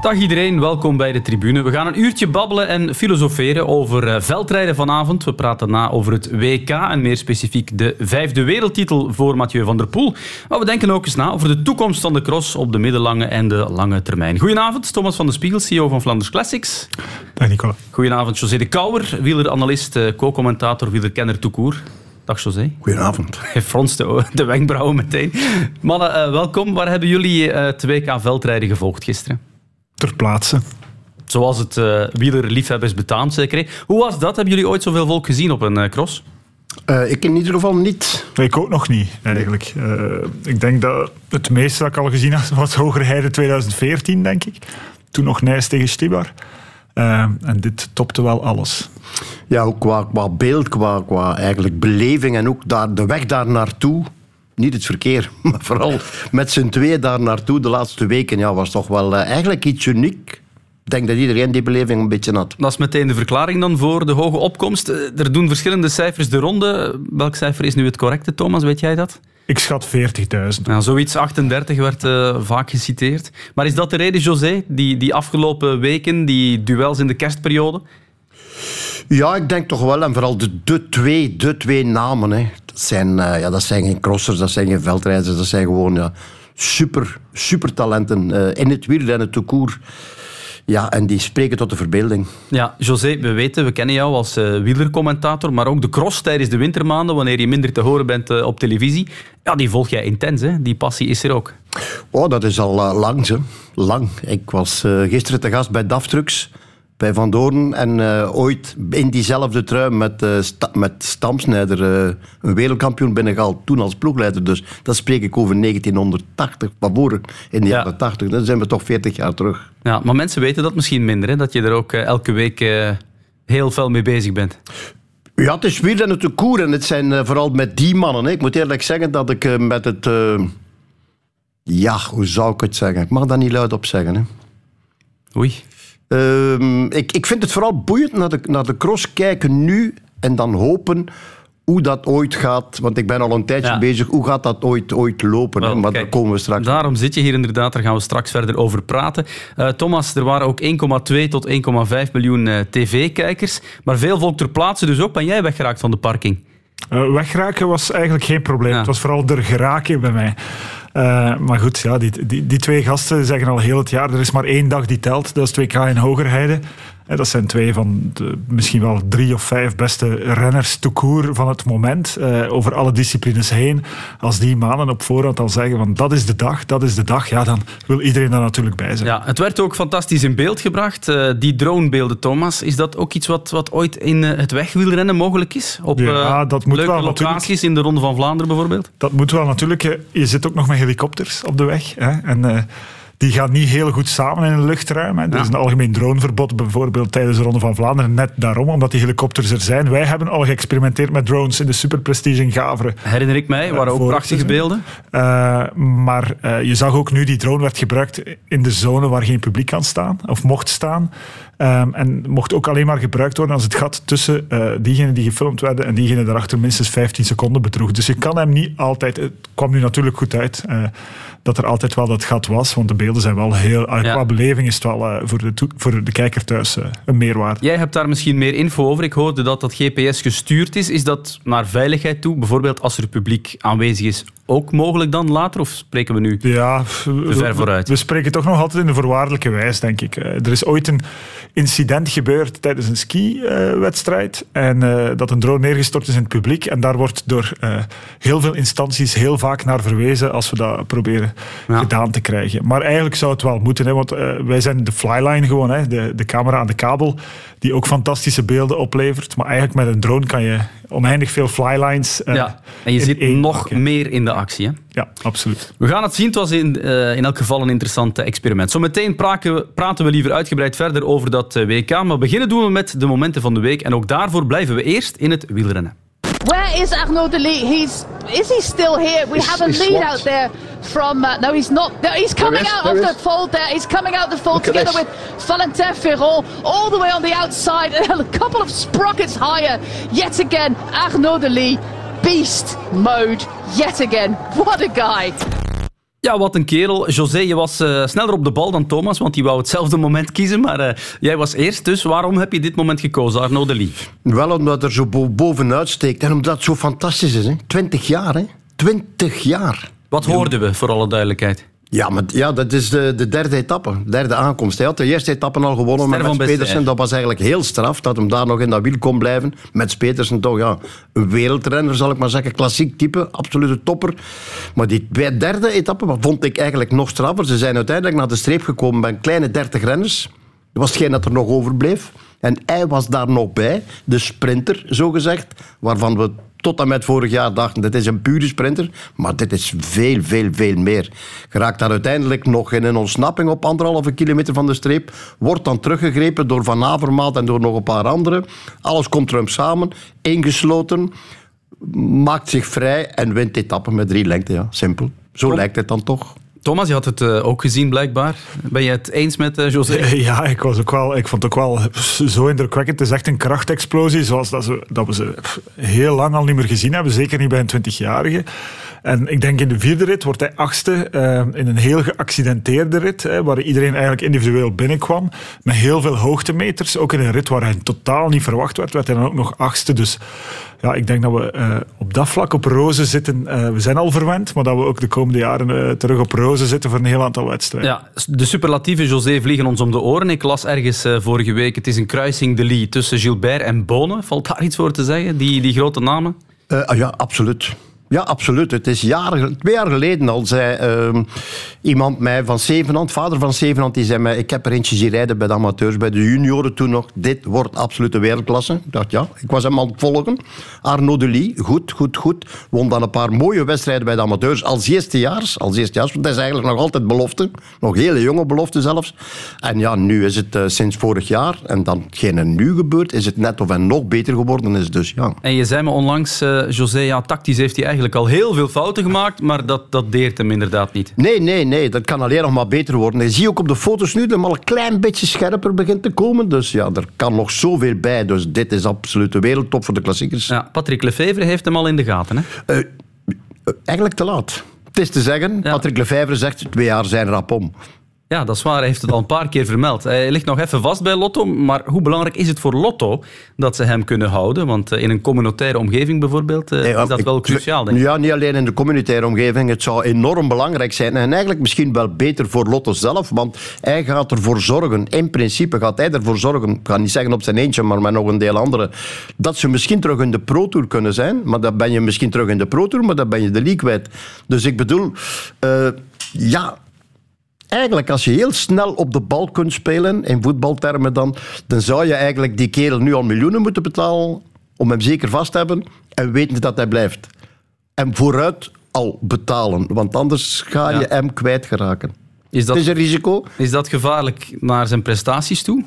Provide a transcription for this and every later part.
Dag iedereen, welkom bij de tribune. We gaan een uurtje babbelen en filosoferen over uh, veldrijden vanavond. We praten na over het WK en meer specifiek de vijfde wereldtitel voor Mathieu van der Poel. Maar we denken ook eens na over de toekomst van de cross op de middellange en de lange termijn. Goedenavond, Thomas van der Spiegel, CEO van Flanders Classics. Dag Nicola. Goedenavant, José de Kouwer, wieleranalist, uh, co-commentator, wielerkenner toekoer. Dag José. Goedenavond. Hij fronst de, de wenkbrauwen meteen. Mannen, uh, welkom. Waar hebben jullie het WK veldrijden gevolgd gisteren? Ter plaatse. Zoals het uh, wielerliefhebbers betaamt, zeker. Hoe was dat? Hebben jullie ooit zoveel volk gezien op een uh, cross? Uh, ik in ieder geval niet. Ik ook nog niet, eigenlijk. ik denk dat het meeste dat ik al gezien had was Hogerheide 2014, denk ik. Toen nog Nijs tegen Stibar. en dit topte wel alles. Ja, ook qua, qua beeld, qua, qua eigenlijk beleving en ook daar, de weg daar naartoe niet het verkeer, maar vooral met z'n twee daar naartoe de laatste weken, ja, was toch wel uh, eigenlijk iets uniek. Ik denk dat iedereen die beleving een beetje had. Dat is meteen de verklaring dan voor de hoge opkomst. Eh, er doen verschillende cijfers de ronde. Welk cijfer is nu het correcte, Thomas? Weet jij dat? Ik schat 40.000. Nou, zoiets 38 werd uh, vaak geciteerd. Maar is dat de reden, José? Die, die afgelopen weken, die duels in de kerstperiode? Ja, ik denk toch wel. En vooral de, de, twee, de twee namen. Hè. Dat, zijn, uh, ja, dat zijn geen crossers, dat zijn geen veldrijders. Dat zijn gewoon ja, super, super talenten uh, in het wielrennen te koer. Ja, en die spreken tot de verbeelding. Ja, José, we weten, we kennen jou als uh, wielercommentator, maar ook de cross tijdens de wintermaanden, wanneer je minder te horen bent uh, op televisie. Ja, die volg jij intens, hè? Die passie is er ook. Oh, dat is al uh, lang, hè. Lang. Ik was gisteren te gast bij Daftrucks bij Van Doorn. En uh, ooit in diezelfde trui met, uh, sta met Stamsnijder uh, een wereldkampioen binnengehaald. Toen als ploegleider. Dus dat spreek ik over 1980, van in de ja. jaren 80. Dan zijn we toch 40 jaar terug. Ja, maar mensen weten dat misschien minder. Hè? Dat je er ook elke week heel veel mee bezig bent. Ja, het is wielrennen te koer. En het zijn vooral met die mannen. Hè. Ik moet eerlijk zeggen dat ik met het... ja, hoe zou ik het zeggen? Ik mag dat niet luid op zeggen. Hè. Oei. Uh, ik, ik vind het vooral boeiend naar de, naar de cross kijken nu en dan hopen hoe dat ooit gaat. Want ik ben al een tijdje ja. bezig. Hoe gaat dat ooit, ooit lopen? Well, maar daar komen we straks. Daarom zit je hier inderdaad. Daar gaan we straks verder over praten. Uh, Thomas, er waren ook 1,2 tot 1,5 miljoen uh, tv-kijkers. Maar veel volk ter plaatse dus ook. Ben jij weggeraakt van de parking? Uh, weggeraken was eigenlijk geen probleem. Ja. Het was vooral er geraken bij mij. Uh, maar goed, ja, die, die, die, twee gasten zeggen al heel het jaar, er is maar één dag die telt. Dat is 2K in Hogerheide. Dat zijn twee van de, misschien wel drie of vijf beste renners toekoer van het moment. Uh, over alle disciplines heen. Als die maanden op voorhand al zeggen van dat is de dag, dat is de dag. Ja, dan wil iedereen daar natuurlijk bij zijn. Ja, het werd ook fantastisch in beeld gebracht. Uh, die dronebeelden, Thomas. Is dat ook iets wat, wat ooit in uh, het wegwielrennen mogelijk is? Op ja, dat moet leuke wel, locaties in de Ronde van Vlaanderen bijvoorbeeld? Dat moet wel natuurlijk. Je zit ook nog met helikopters op de weg. Hè? En die gaan niet heel goed samen in een luchtruim. Hè. Er ja. is een algemeen droneverbod bijvoorbeeld tijdens de Ronde van Vlaanderen. Net daarom, omdat die helikopters er zijn. Wij hebben al geëxperimenteerd met drones in de Superprestige in Gavre. Herinner ik mij, waren ook prachtige beelden. Uh, maar uh, je zag ook nu, die drone werd gebruikt in de zone waar geen publiek kan staan, of mocht staan. Um, en mocht ook alleen maar gebruikt worden als het gat tussen uh, diegenen die gefilmd werden en diegenen daarachter minstens 15 seconden bedroeg. Dus je kan hem niet altijd... Het kwam nu natuurlijk goed uit uh, dat er altijd wel dat gat was, want de beelden zijn wel heel... Uh, ja. Qua beleving is het wel voor, de voor de kijker thuis een meerwaarde. Jij hebt daar misschien meer info over. Ik hoorde dat dat GPS gestuurd is. Is dat naar veiligheid toe? Bijvoorbeeld als er publiek aanwezig is ook mogelijk dan later? Of spreken we nu ja, te ver vooruit? We, we spreken toch nog altijd in de voorwaardelijke wijs, denk ik. Er is ooit een incident gebeurd tijdens een ski-wedstrijd. en uh, dat een drone neergestort is in het publiek. En daar wordt door uh, heel veel instanties heel vaak naar verwezen als we dat proberen ja. gedaan te krijgen. Maar eigenlijk zou het wel moeten, hè, want uh, wij zijn de flyline gewoon, hè, de, de camera aan de kabel, die ook fantastische beelden oplevert. Maar eigenlijk met een drone kan je oneindig veel flylines. ja, en je zit nog meer in de actie. Hè? Ja, absoluut. We gaan het zien. Het was in, uh, in elk geval een interessant experiment. Zometeen praten, praten we liever uitgebreid verder over dat WK. Maar beginnen doen we met de momenten van de week. En ook daarvoor blijven we eerst in het wielrennen. Where is Arnaud de He's, is he still here? We is, have a lead out there from. Uh, no, he's not. No, he's coming is, out of is. the fold there. He's coming out of the fold Look together with Valentin Ferrand all the way on the outside. a couple of sprockets higher. Yet again, Arnaud Delis. Beast mode. Yet again. What a guy. Ja, wat een kerel. José, je was eh, sneller op de bal dan Thomas, want die wou hetzelfde moment kiezen. Maar eh, jij was eerst, dus waarom heb je dit moment gekozen, Arnaud Delis? Wel omdat er zo bo- bovenuit steekt en omdat het zo fantastisch is. Hè. 20 jaar, hè? 20 jaar. Wat hoorden we, voor alle duidelijkheid? Ja, maar ja, dat is de, de derde etappe, derde aankomst. Hij had de eerste etappe al gewonnen met Beste, Petersen. Dat was eigenlijk heel straf, dat hem daar nog in dat wiel kon blijven. Met Petersen toch, ja, een wereldrenner zal ik maar zeggen. Klassiek type, absolute topper. Maar die bij derde etappe vond ik eigenlijk nog straffer. Ze zijn uiteindelijk naar de streep gekomen bij een kleine 30 renners. Dat was hetgeen dat er nog overbleef. En hij was daar nog bij, de sprinter, zogezegd, waarvan we tot en met vorig jaar dachten, dit is een pure sprinter, maar dit is veel, veel, veel meer. Geraakt daar uiteindelijk nog in een ontsnapping op anderhalve kilometer van de streep, wordt dan teruggegrepen door Van Avermaat en door nog een paar anderen. Alles komt erom samen, ingesloten, maakt zich vrij en wint de etappe met drie lengte. Ja, simpel. Zo lijkt het dan toch. Thomas, je had het eh, ook gezien blijkbaar. Ben je het eens met eh, José? Ja, ik, was ook wel, ik vond het ook wel zo indrukwekkend. Het is echt een krachtexplosie, zoals dat, dat we ze heel lang al niet meer gezien hebben. Zeker niet bij een 20-jarige. En ik denk in de vierde rit wordt hij achtste eh, in een heel geaccidenteerde rit, hè, waar iedereen eigenlijk individueel binnenkwam, met heel veel hoogtemeters. Ook in een rit waar hij totaal niet verwacht werd, werd hij dan ook nog achtste. Dus ja, ik denk dat we eh, op dat vlak op rozen zitten. Eh, we zijn al verwend, maar dat we ook de komende jaren eh, terug op rozen zitten voor een heel aantal wedstrijden. Ja, de superlatieven José vliegen ons om de oren. Ik las ergens vorige week, het is een kruising de Lee tussen Gilbert en Bonen. Valt daar iets voor te zeggen, die, die grote namen? Eh, ah ja, absoluut. Ja, absoluut. Het is jaren, twee jaar geleden al zei ehm, iemand mij van Zevenhand, vader van Zevenhand, die zei mij, ik heb er eentje zien rijden bij de amateurs, bij de junioren toen nog. Dit wordt absolute wereldklasse. Ik dacht, ja, ik was hem aan het volgen. Arnaud Delis, goed, goed, goed. Won dan een paar mooie wedstrijden bij de amateurs als eerstejaars. Als eerstejaars, want dat is eigenlijk nog altijd belofte. Nog hele jonge belofte zelfs. En ja, nu is het eh, sinds vorig jaar. En dan, hetgeen er nu gebeurt, is het net of hij nog beter geworden is. Dus ja. En je zei me onlangs, eh, José, ja, tactisch heeft hij eigenlijk al heel veel fouten gemaakt, maar dat, dat deert hem inderdaad niet. Nee, nee, nee. Dat kan alleen nog maar beter worden. Je ziet ook op de foto's nu dat hem al een klein beetje scherper begint te komen. Dus ja, er kan nog zoveel bij. Dus dit is absoluut de wereldtop voor de klassiekers. Ja, Patrick Lefevre heeft hem al in de gaten. Hè? Eh, eh, eigenlijk te laat. Het is te zeggen, Ja. Patrick Lefevre zegt twee jaar zijn rap om. Ja, dat is waar. Hij heeft het al een paar keer vermeld. Hij ligt nog even vast bij Lotto, maar hoe belangrijk is het voor Lotto dat ze hem kunnen houden? Want eh, in een communautaire omgeving bijvoorbeeld eh, Nee, is dat ik- wel cruciaal, denk ik. Ja, niet alleen in de communautaire omgeving. Het zou enorm belangrijk zijn. En eigenlijk misschien wel beter voor Lotto zelf. Want hij gaat ervoor zorgen, in principe gaat hij ervoor zorgen, ik ga niet zeggen op zijn eentje, maar met nog een deel anderen, dat ze misschien terug in de Pro Tour kunnen zijn. Maar dan ben je misschien terug in de Pro Tour, maar dan ben je de league kwijt. Dus ik bedoel, eh, ja... Eigenlijk, als je heel snel op de bal kunt spelen, in voetbaltermen dan, dan zou je eigenlijk die kerel nu al miljoenen moeten betalen om hem zeker vast te hebben en weten dat hij blijft. En vooruit al betalen, want anders ga je Ja. hem kwijtgeraken. Is Het is dat, een risico. is dat gevaarlijk naar zijn prestaties toe?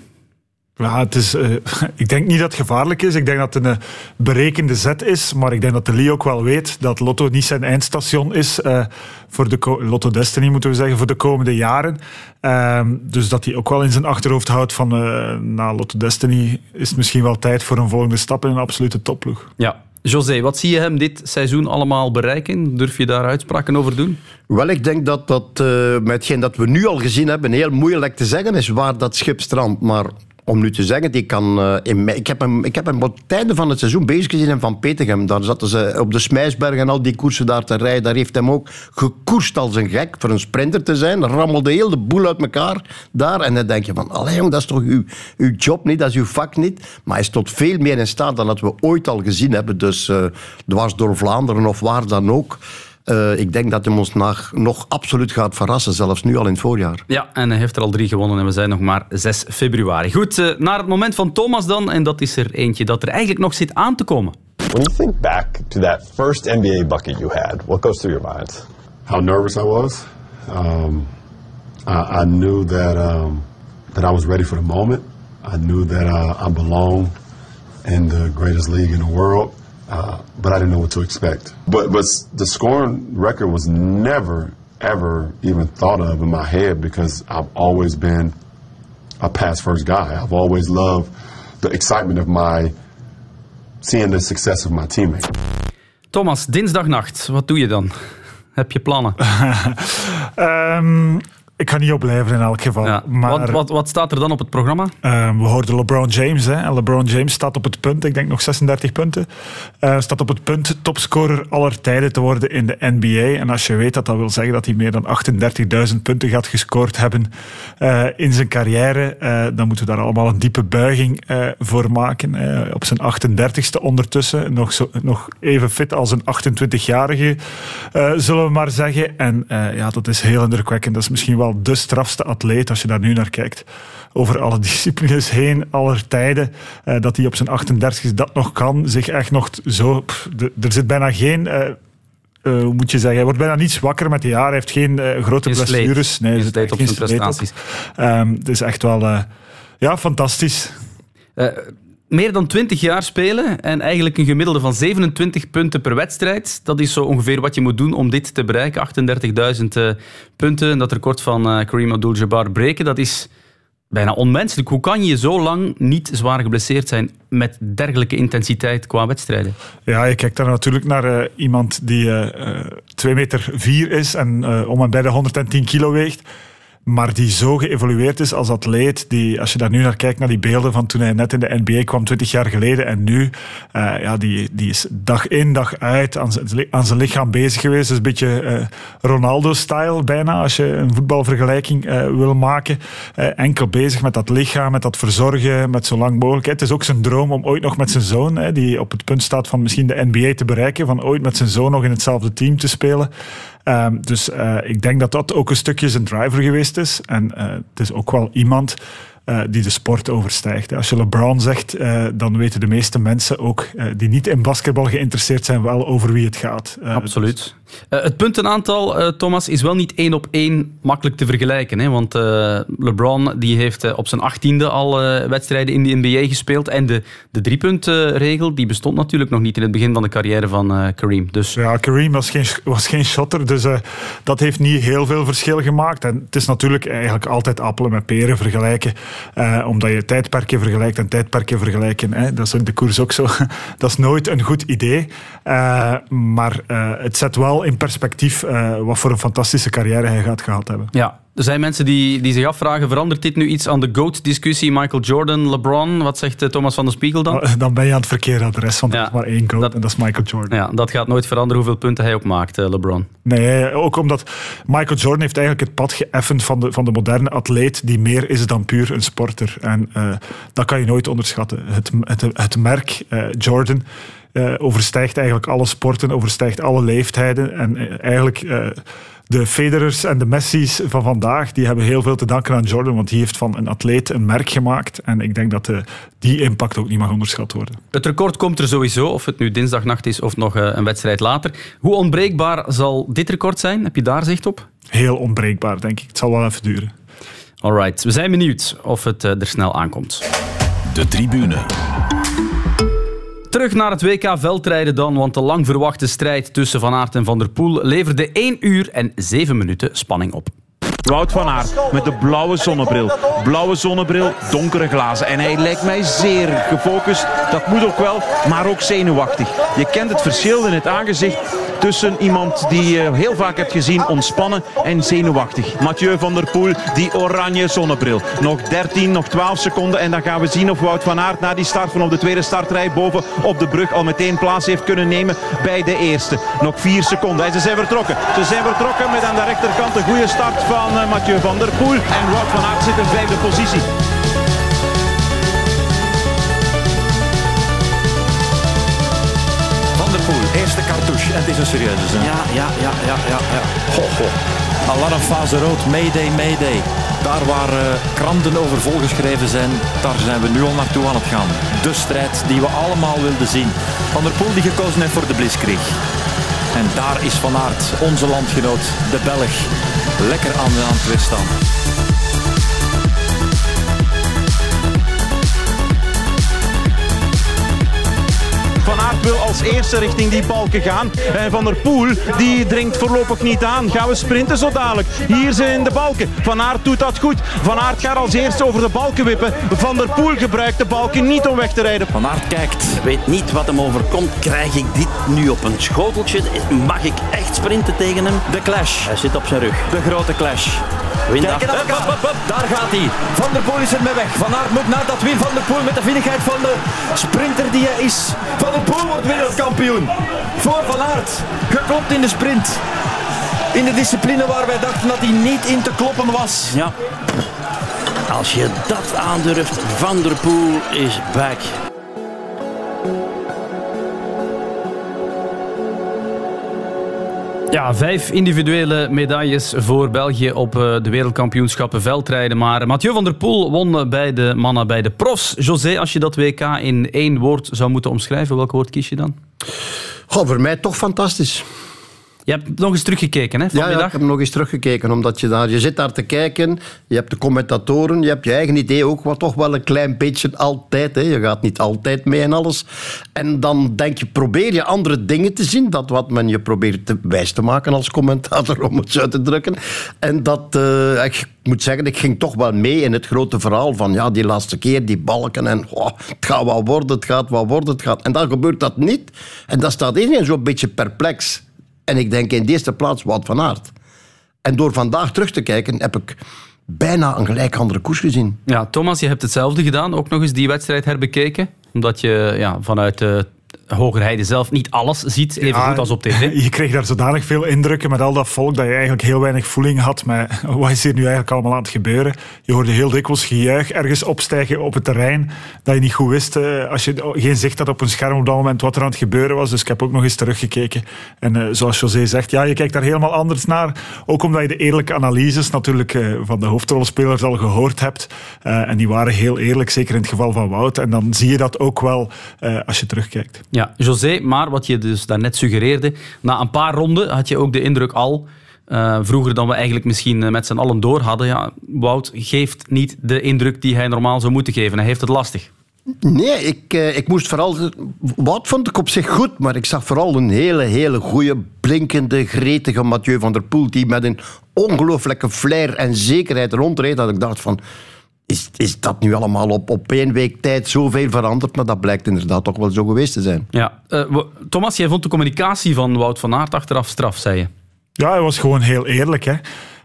Ja, het is, eh, ik denk niet dat het gevaarlijk is. Ik denk dat het een eh, berekende zet is. Maar ik denk dat de Lee ook wel weet dat Lotto niet zijn eindstation is. eh, voor de Lotto Destiny moeten we zeggen, voor de komende jaren. Ehm, dus dat hij ook wel in zijn achterhoofd houdt van eh, na Lotto Destiny is het misschien wel tijd voor een volgende stap in een absolute topploeg. Ja. José, wat zie je hem dit seizoen allemaal bereiken? Durf je daar uitspraken over doen? Wel, ik denk dat dat eh, met hetgeen dat we nu al gezien hebben heel moeilijk te zeggen is waar dat schip strandt. Maar om nu te zeggen, die kan, eh, in ik, heb hem, ik heb hem op het einde van het seizoen bezig gezien in Van Petegem. Daar zaten ze op de Smijsberg en al die koersen daar te rijden. Daar heeft hem ook gekoerst als een gek voor een sprinter te zijn. Rammelde heel de boel uit elkaar daar. En dan denk je van, allee jong, dat is toch uw, uw job niet, dat is uw vak niet. Maar hij is tot veel meer in staat dan dat we ooit al gezien hebben. Dus eh, dwars door Vlaanderen of waar dan ook. Eh, ik denk dat hij ons nog, nog absoluut gaat verrassen, zelfs nu al in het voorjaar. Ja, en hij heeft er al drie gewonnen en we zijn nog maar 6 februari. Goed, eh, naar het moment van Thomas dan. En dat is er eentje dat er eigenlijk nog zit aan te komen. When you think back to that first NBA bucket you had, what goes through your mind? how nervous I was. Um, I, I knew that um, that I was ready for the moment. I knew that uh, I belonged in the greatest league in the world, uh, but I didn't know what to expect. But but the scoring record was never ever even thought of in my head because I've always been a pass first guy. I've always loved the excitement of my seeing the success of my teammate. Thomas, dinsdagnacht, wat doe je dan? Heb je plannen? Ehm, ik ga niet opblijven in elk geval. Ja. Maar, wat, wat, wat staat er dan op het programma? Ehm, we hoorden LeBron James. Hè, en LeBron James staat op het punt, ik denk nog 36 punten. eh, staat op het punt topscorer aller tijden te worden in de NBA. En als je weet dat dat wil zeggen dat hij meer dan 38.000 punten gaat gescoord hebben eh, in zijn carrière, eh, dan moeten we daar allemaal een diepe buiging voor maken. Op zijn 38ste ondertussen, nog, zo, nog even fit als een 28-jarige, eh, zullen we maar zeggen. En ja, dat is heel indrukwekkend. Dat is misschien wel de strafste atleet als je daar nu naar kijkt. Over alle disciplines heen, aller tijden. eh, dat hij op zijn 38 dat nog kan. Zich echt nog zo. pff, de- er zit bijna geen. eh, eh, hoe moet je zeggen? Hij wordt bijna niet zwakker met de jaren. Hij heeft geen eh, grote Geen blessures. Nee, er zit op zijn prestaties. Ehm, het is echt wel. eh, ja, fantastisch. Meer dan 20 jaar spelen en eigenlijk een gemiddelde van 27 punten per wedstrijd. Dat is zo ongeveer wat je moet doen om dit te bereiken. 38.000 eh, punten en dat record van eh, Kareem Abdul-Jabbar breken. Dat is bijna onmenselijk. Hoe kan je zo lang niet zwaar geblesseerd zijn met dergelijke intensiteit qua wedstrijden? Ja, je kijkt daar natuurlijk naar eh, iemand die eh 2 meter 4 is en om en bij de 110 kilo weegt. Maar die zo geëvolueerd is als atleet. Die, als je daar nu naar kijkt, naar die beelden van toen hij net in de NBA kwam, 20 jaar geleden. En nu, eh, ja, die, die is dag in, dag uit aan zijn, aan zijn lichaam bezig geweest. Is een beetje eh, Ronaldo-style bijna, als je een voetbalvergelijking eh, wil maken. Enkel bezig met dat lichaam, met dat verzorgen, met zo lang mogelijk. Het is ook zijn droom om ooit nog met zijn zoon, die op het punt staat van misschien de NBA te bereiken, van ooit met zijn zoon nog in hetzelfde team te spelen. Ehm, dus eh, ik denk dat dat ook een stukje zijn driver geweest is. En eh, het is ook wel iemand eh, die de sport overstijgt. Als je LeBron zegt, dan weten de meeste mensen ook die niet in basketbal geïnteresseerd zijn wel over wie het gaat. Absoluut. Eh, het puntenaantal, eh, Thomas, is wel niet één op één makkelijk te vergelijken. Hè? Want eh, LeBron die heeft op zijn achttiende al wedstrijden in de NBA gespeeld. En de, de driepuntregel die bestond natuurlijk nog niet in het begin van de carrière van Kareem. Dus Ja, Kareem was geen, was geen shotter, dus dat heeft niet heel veel verschil gemaakt. En het is natuurlijk eigenlijk altijd appelen met peren vergelijken, omdat je tijdperken vergelijkt en tijdperken vergelijken. Hè, dat is in de koers ook zo. dat is nooit een goed idee. Maar het zet wel in perspectief eh, wat voor een fantastische carrière hij gaat gehad hebben. ja, er zijn mensen die, die zich afvragen, verandert dit nu iets aan de GOAT-discussie? Michael Jordan, LeBron, wat zegt eh, Thomas van der Spiegel dan? Maar Dan ben je aan het verkeerde adres, want Ja, er is maar één goal dat- en dat is Michael Jordan. Ja, dat gaat nooit veranderen hoeveel punten hij ook maakt, eh, LeBron. Nee, ook omdat Michael Jordan heeft eigenlijk het pad geëffend van de, van de moderne atleet die meer is dan puur een sporter. En eh, dat kan je nooit onderschatten. Het, het, het merk eh, Jordan eh, overstijgt eigenlijk alle sporten, overstijgt alle leeftijden. En eh, eigenlijk eh, de Federers en de Messi's van vandaag, die hebben heel veel te danken aan Jordan, want die heeft van een atleet een merk gemaakt. En ik denk dat die impact ook niet mag onderschat worden. Het record komt er sowieso, of het nu dinsdagnacht is of nog een wedstrijd later. Hoe onbreekbaar zal dit record zijn? Heb je daar zicht op? Heel onbreekbaar, denk ik. Het zal wel even duren. Alright, we zijn benieuwd of het er snel aankomt. De tribune. Terug naar het WK veldrijden dan, want de lang verwachte strijd tussen Van Aert en Van der Poel leverde 1 uur en 7 minuten spanning op. Wout van Aert met de blauwe zonnebril. Blauwe zonnebril, donkere glazen. En hij lijkt mij zeer gefocust. Dat moet ook wel, maar ook zenuwachtig. Je kent het verschil in het aangezicht tussen iemand die je heel vaak hebt gezien ontspannen en zenuwachtig. Mathieu van der Poel, die oranje zonnebril. Nog 13, nog 12 seconden en dan gaan we zien of Wout van Aert na die start van op de tweede startrij boven op de brug al meteen plaats heeft kunnen nemen bij de eerste. Nog 4 seconden en ze zijn vertrokken. Ze zijn vertrokken met aan de rechterkant een goede start van eh, Mathieu van der Poel. En Wout van Aert zit in vijfde positie. Het is een serieuze zin. Ja, ja, ja, ja, ja. ja. Ho, ho. Alarmfase rood, mayday, mayday. Daar waar eh, kranten over volgeschreven zijn, daar zijn we nu al naartoe aan het gaan. De strijd die we allemaal wilden zien. Van der Poel die gekozen heeft voor de Blitzkrieg. En daar is Van Aert, onze landgenoot, de Belg, lekker aan, aan het weerstaan. Wil als eerste richting die balken gaan. En Van der Poel, die dringt voorlopig niet aan. Gaan we sprinten zo dadelijk. Hier zijn de balken. Van Aert doet dat goed. Van Aert gaat als eerste over de balken wippen. Van der Poel gebruikt de balken niet om weg te rijden. Van Aert kijkt. Weet niet wat hem overkomt. Krijg ik dit nu op een schoteltje? Mag ik echt sprinten tegen hem? De clash. Hij zit op zijn rug. De grote clash. Wind af. Hup, hup, Daar gaat hij. Van der Poel is ermee weg. Van Aert moet naar dat wiel. Van der Poel met de vinnigheid van de sprinter die hij is. Van der Poel wordt wereldkampioen. Voor Van Aert. Geklopt in de sprint. In de discipline waar wij dachten dat hij niet in te kloppen was. Ja. Als je dat aandurft, Van der Poel is back. Ja, vijf individuele medailles voor België op eh, de wereldkampioenschappen veldrijden. Maar Mathieu van der Poel won bij de mannen bij de profs. José, als je dat WK in één woord zou moeten omschrijven, welk woord kies je dan? Voor mij toch fantastisch. Je hebt nog eens teruggekeken, hè, Ja, ja, vanmiddag? ik heb nog eens teruggekeken, omdat je daar, je zit daar te kijken, je hebt de commentatoren, je hebt je eigen idee ook, wat toch wel een klein beetje altijd, hè. je gaat niet altijd mee en alles. En dan denk je, probeer je andere dingen te zien, dat wat men je probeert te wijs te maken als commentator, om het zo te drukken. En dat, eh, ik moet zeggen, ik ging toch wel mee in het grote verhaal van, ja, die laatste keer, die balken en, oh, het gaat wel worden, het gaat wel worden, het gaat... En dan gebeurt dat niet. En dan staat iedereen zo'n beetje perplex. En ik denk in de eerste plaats Wout van Aert. En door vandaag terug te kijken heb ik bijna een gelijk andere koers gezien. Ja, Thomas, je hebt hetzelfde gedaan. Ook nog eens die wedstrijd herbekeken. Omdat je ja, vanuit de Hogerheide zelf niet alles ziet, even Ja, goed als op tv. Je kreeg daar zodanig veel indrukken met al dat volk dat je eigenlijk heel weinig voeling had met wat is hier nu eigenlijk allemaal aan het gebeuren. Je hoorde heel dikwijls gejuich ergens opstijgen op het terrein dat je niet goed wist eh, als je geen zicht had op een scherm op dat moment wat er aan het gebeuren was. Dus ik heb ook nog eens teruggekeken. En eh, zoals José zegt, ja, je kijkt daar helemaal anders naar. Ook omdat je de eerlijke analyses natuurlijk eh, van de hoofdrolspelers al gehoord hebt. En die waren heel eerlijk, zeker in het geval van Wout. En dan zie je dat ook wel als je terugkijkt. Ja, José, maar wat je dus daarnet suggereerde, na een paar ronden had je ook de indruk al, eh, vroeger dan we eigenlijk misschien eh, met z'n allen door hadden, ja, Wout geeft niet de indruk die hij normaal zou moeten geven. Hij heeft het lastig. Nee, ik, eh, ik moest vooral... Wat vond ik op zich goed, maar ik zag vooral een hele, hele goede, blinkende, gretige Mathieu van der Poel, die met een ongelooflijke flair en zekerheid rondreed, dat ik dacht van... Is, is dat nu allemaal op, op één week tijd zoveel veranderd? Maar dat blijkt inderdaad toch wel zo geweest te zijn. Ja, eh, Thomas, jij vond de communicatie van Wout van Aert achteraf straf, zei je. Ja, hij was gewoon heel eerlijk. Hè.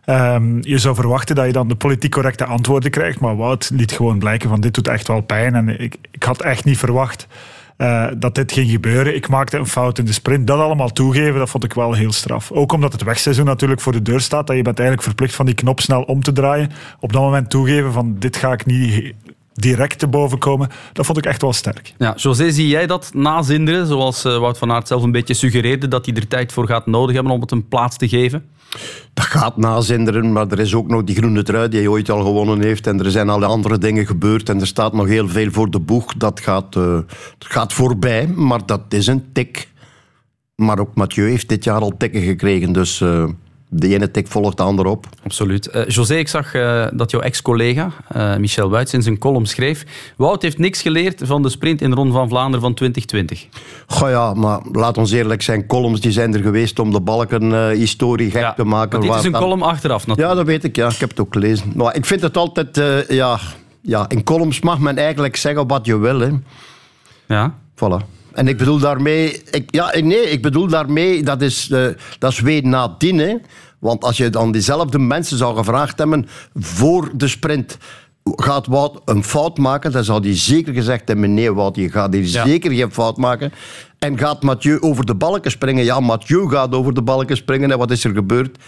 Ehm, je zou verwachten dat je dan de politiek correcte antwoorden krijgt, maar Wout liet gewoon blijken van dit doet echt wel pijn. En ik, ik had echt niet verwacht eh, dat dit ging gebeuren. Ik maakte een fout in de sprint. Dat allemaal toegeven, dat vond ik wel heel straf. Ook omdat het wegseizoen natuurlijk voor de deur staat, dat je bent eigenlijk verplicht van die knop snel om te draaien. Op dat moment toegeven van dit ga ik niet direct te boven komen, dat vond ik echt wel sterk. Ja, José, zie jij dat nazinderen, zoals eh, Wout van Aert zelf een beetje suggereerde, dat hij er tijd voor gaat nodig hebben om het een plaats te geven? Dat gaat nazinderen, maar er is ook nog die groene trui die hij ooit al gewonnen heeft. En er zijn alle andere dingen gebeurd en er staat nog heel veel voor de boeg. Dat gaat, eh, gaat voorbij, maar dat is een tik. Maar ook Mathieu heeft dit jaar al tikken gekregen, dus eh, de ene tik volgt de andere op. Absoluut. Eh, José, ik zag eh, dat jouw ex-collega eh, Michel Wuits in zijn column schreef Wout heeft niks geleerd van de sprint in de Ronde van Vlaanderen van 2020. Goh ja, maar laat ons eerlijk zijn, columns die zijn er geweest om de balken-historie gek te maken. Want dit is een dan- column achteraf natuurlijk. Ja, dat weet ik. Ja. Ik heb het ook gelezen. Maar ik vind het altijd... ja, ja, in columns mag men eigenlijk zeggen wat je wil. Hè. Ja. Voilà. En ik bedoel daarmee... Ik, ja, nee, ik bedoel daarmee... Dat is, eh, dat is weer nadien. Hè. Want als je dan diezelfde mensen zou gevraagd hebben voor de sprint... Gaat Wout een fout maken? Dan zou hij zeker gezegd hebben... Nee, Wout, je gaat hier Ja. zeker geen fout maken. En gaat Mathieu over de balken springen? Ja, Mathieu gaat over de balken springen. En wat is er gebeurd?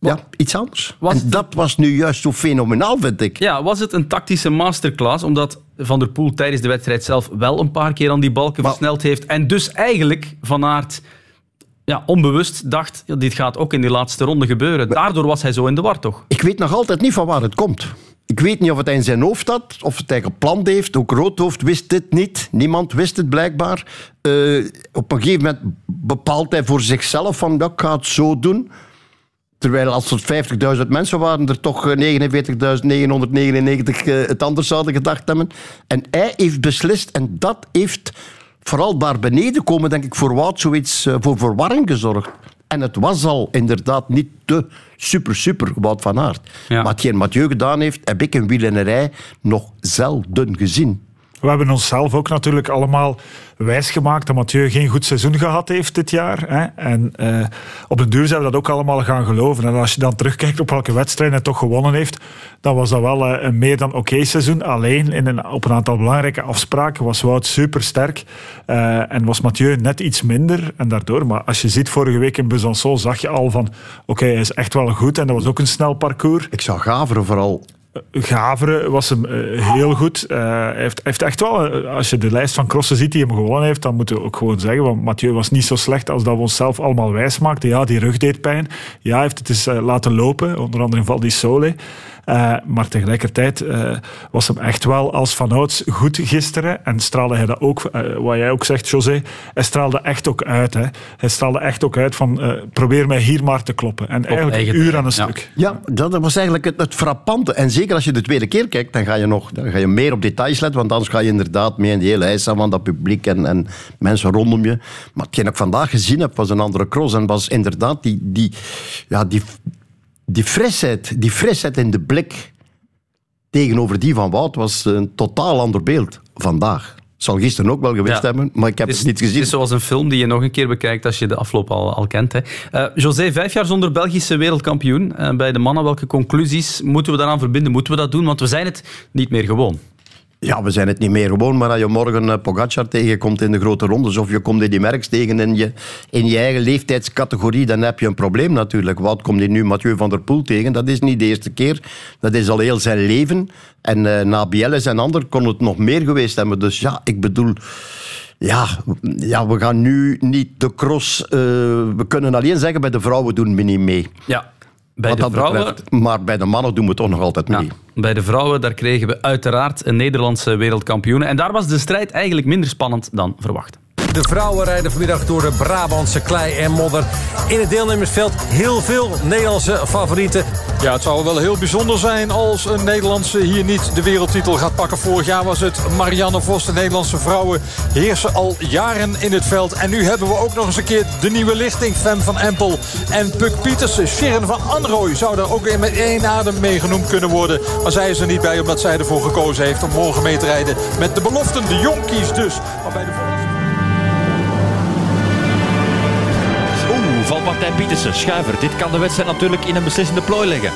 Ja, iets anders. en dat was nu juist zo fenomenaal, vind ik. Ja, was het een tactische masterclass, omdat Van der Poel tijdens de wedstrijd zelf wel een paar keer aan die balken versneld heeft en dus eigenlijk Van Aert ja, onbewust dacht, ja, dit gaat ook in die laatste ronde gebeuren. Daardoor was hij zo in de war, toch? Ik weet nog altijd niet van waar het komt. Ik weet niet of het hij in zijn hoofd had, of het hij gepland heeft. Ook Roodhoofd wist dit niet. Niemand wist het blijkbaar. Eh, op een gegeven moment bepaalt hij voor zichzelf van, ja, ik ga het zo doen. Terwijl als het 50.000 mensen waren, er toch eh, 49.999 eh, het anders zouden gedacht hebben. En hij heeft beslist, en dat heeft vooral daar beneden komen, denk ik, voor Wout zoiets eh, voor verwarring gezorgd. En het was al inderdaad niet te super, super Wout van Aert. Ja. Hetgeen Mathieu gedaan heeft, heb ik in wielrennerij nog zelden gezien. We hebben onszelf ook natuurlijk allemaal wijsgemaakt dat Mathieu geen goed seizoen gehad heeft dit jaar. Hè? En eh, op den duur zijn we dat ook allemaal gaan geloven. En als je dan terugkijkt op welke wedstrijd hij toch gewonnen heeft, dan was dat wel eh, een meer dan oké seizoen. Alleen in een, op een aantal belangrijke afspraken was Wout super sterk en was Mathieu net iets minder. En daardoor, maar als je ziet vorige week in Besançon, zag je al van oké, hij is echt wel goed. En dat was ook een snel parcours. Ik zag Gaveren vooral Gaveren was hem eh, heel goed. Eh, hij heeft, heeft echt wel, eh, als je de lijst van crossen ziet die hem gewonnen heeft, dan moeten we ook gewoon zeggen, want Mathieu was niet zo slecht als dat we onszelf allemaal wijs maakten. Ja, die rug deed pijn. Ja, hij heeft het laten lopen, onder andere in Val di Sole. Eh, maar tegelijkertijd eh, was hem echt wel als vanouds goed gisteren. En straalde hij dat ook, eh, wat jij ook zegt, José, hij straalde echt ook uit. Hè. Hij straalde echt ook uit van, eh, probeer mij hier maar te kloppen. En eigenlijk een uur aan een ja. stuk. Ja, dat was eigenlijk het, het frappante. En zeker als je de tweede keer kijkt, dan ga je, nog, dan ga je meer op details letten. Want anders ga je inderdaad mee in die hele ijs staan van dat publiek en, en mensen rondom je. Maar hetgeen ik vandaag gezien heb, was een andere cross. En was inderdaad die, die, ja, die, die frisheid, die frisheid in de blik tegenover die van Wout was een totaal ander beeld vandaag. Zal gisteren ook wel geweest Ja. hebben, maar ik heb Het niet gezien. Het is zoals een film die je nog een keer bekijkt als je de afloop al, al kent. Hè. Eh, José, vijf jaar zonder Belgische wereldkampioen eh, bij de mannen. Welke conclusies moeten we daaraan verbinden? Moeten we dat doen? Want we zijn het niet meer gewoon. Ja, we zijn het niet meer gewoon, maar als je morgen eh, Pogacar tegenkomt in de grote rondes of je komt in die Merks tegen in je, in je eigen leeftijdscategorie, dan heb je een probleem natuurlijk. Wat komt hier nu Mathieu van der Poel tegen? Dat is niet de eerste keer. Dat is al heel zijn leven. En eh, na Bieles en ander kon het nog meer geweest hebben. Dus ja, ik bedoel... Ja, ja, we gaan nu niet de cross... eh, we kunnen alleen zeggen, bij de vrouwen doen we niet mee. Ja, bij Wat de vrouwen... betreft. Maar bij de mannen doen we toch nog altijd mee. Ja, bij de vrouwen daar kregen we uiteraard een Nederlandse wereldkampioen. En daar was de strijd eigenlijk minder spannend dan verwacht. De vrouwen rijden vanmiddag door de Brabantse klei en modder. In het deelnemersveld heel veel Nederlandse favorieten. Ja, het zou wel heel bijzonder zijn als een Nederlandse hier niet de wereldtitel gaat pakken. Vorig jaar was het Marianne Vos. De Nederlandse vrouwen heersen al jaren in het veld. En nu hebben we ook nog eens een keer de nieuwe lichting. Fem van Empel en Puk Pietersen. Sharon van Anrooy zou daar ook weer met één adem mee genoemd kunnen worden. Maar zij is er niet bij omdat zij ervoor gekozen heeft om morgen mee te rijden. Met de beloften, de jonkies dus. Maar bij de Oeh, valpartij Pietersen, schuiver. Dit kan de wedstrijd natuurlijk in een beslissende plooi leggen.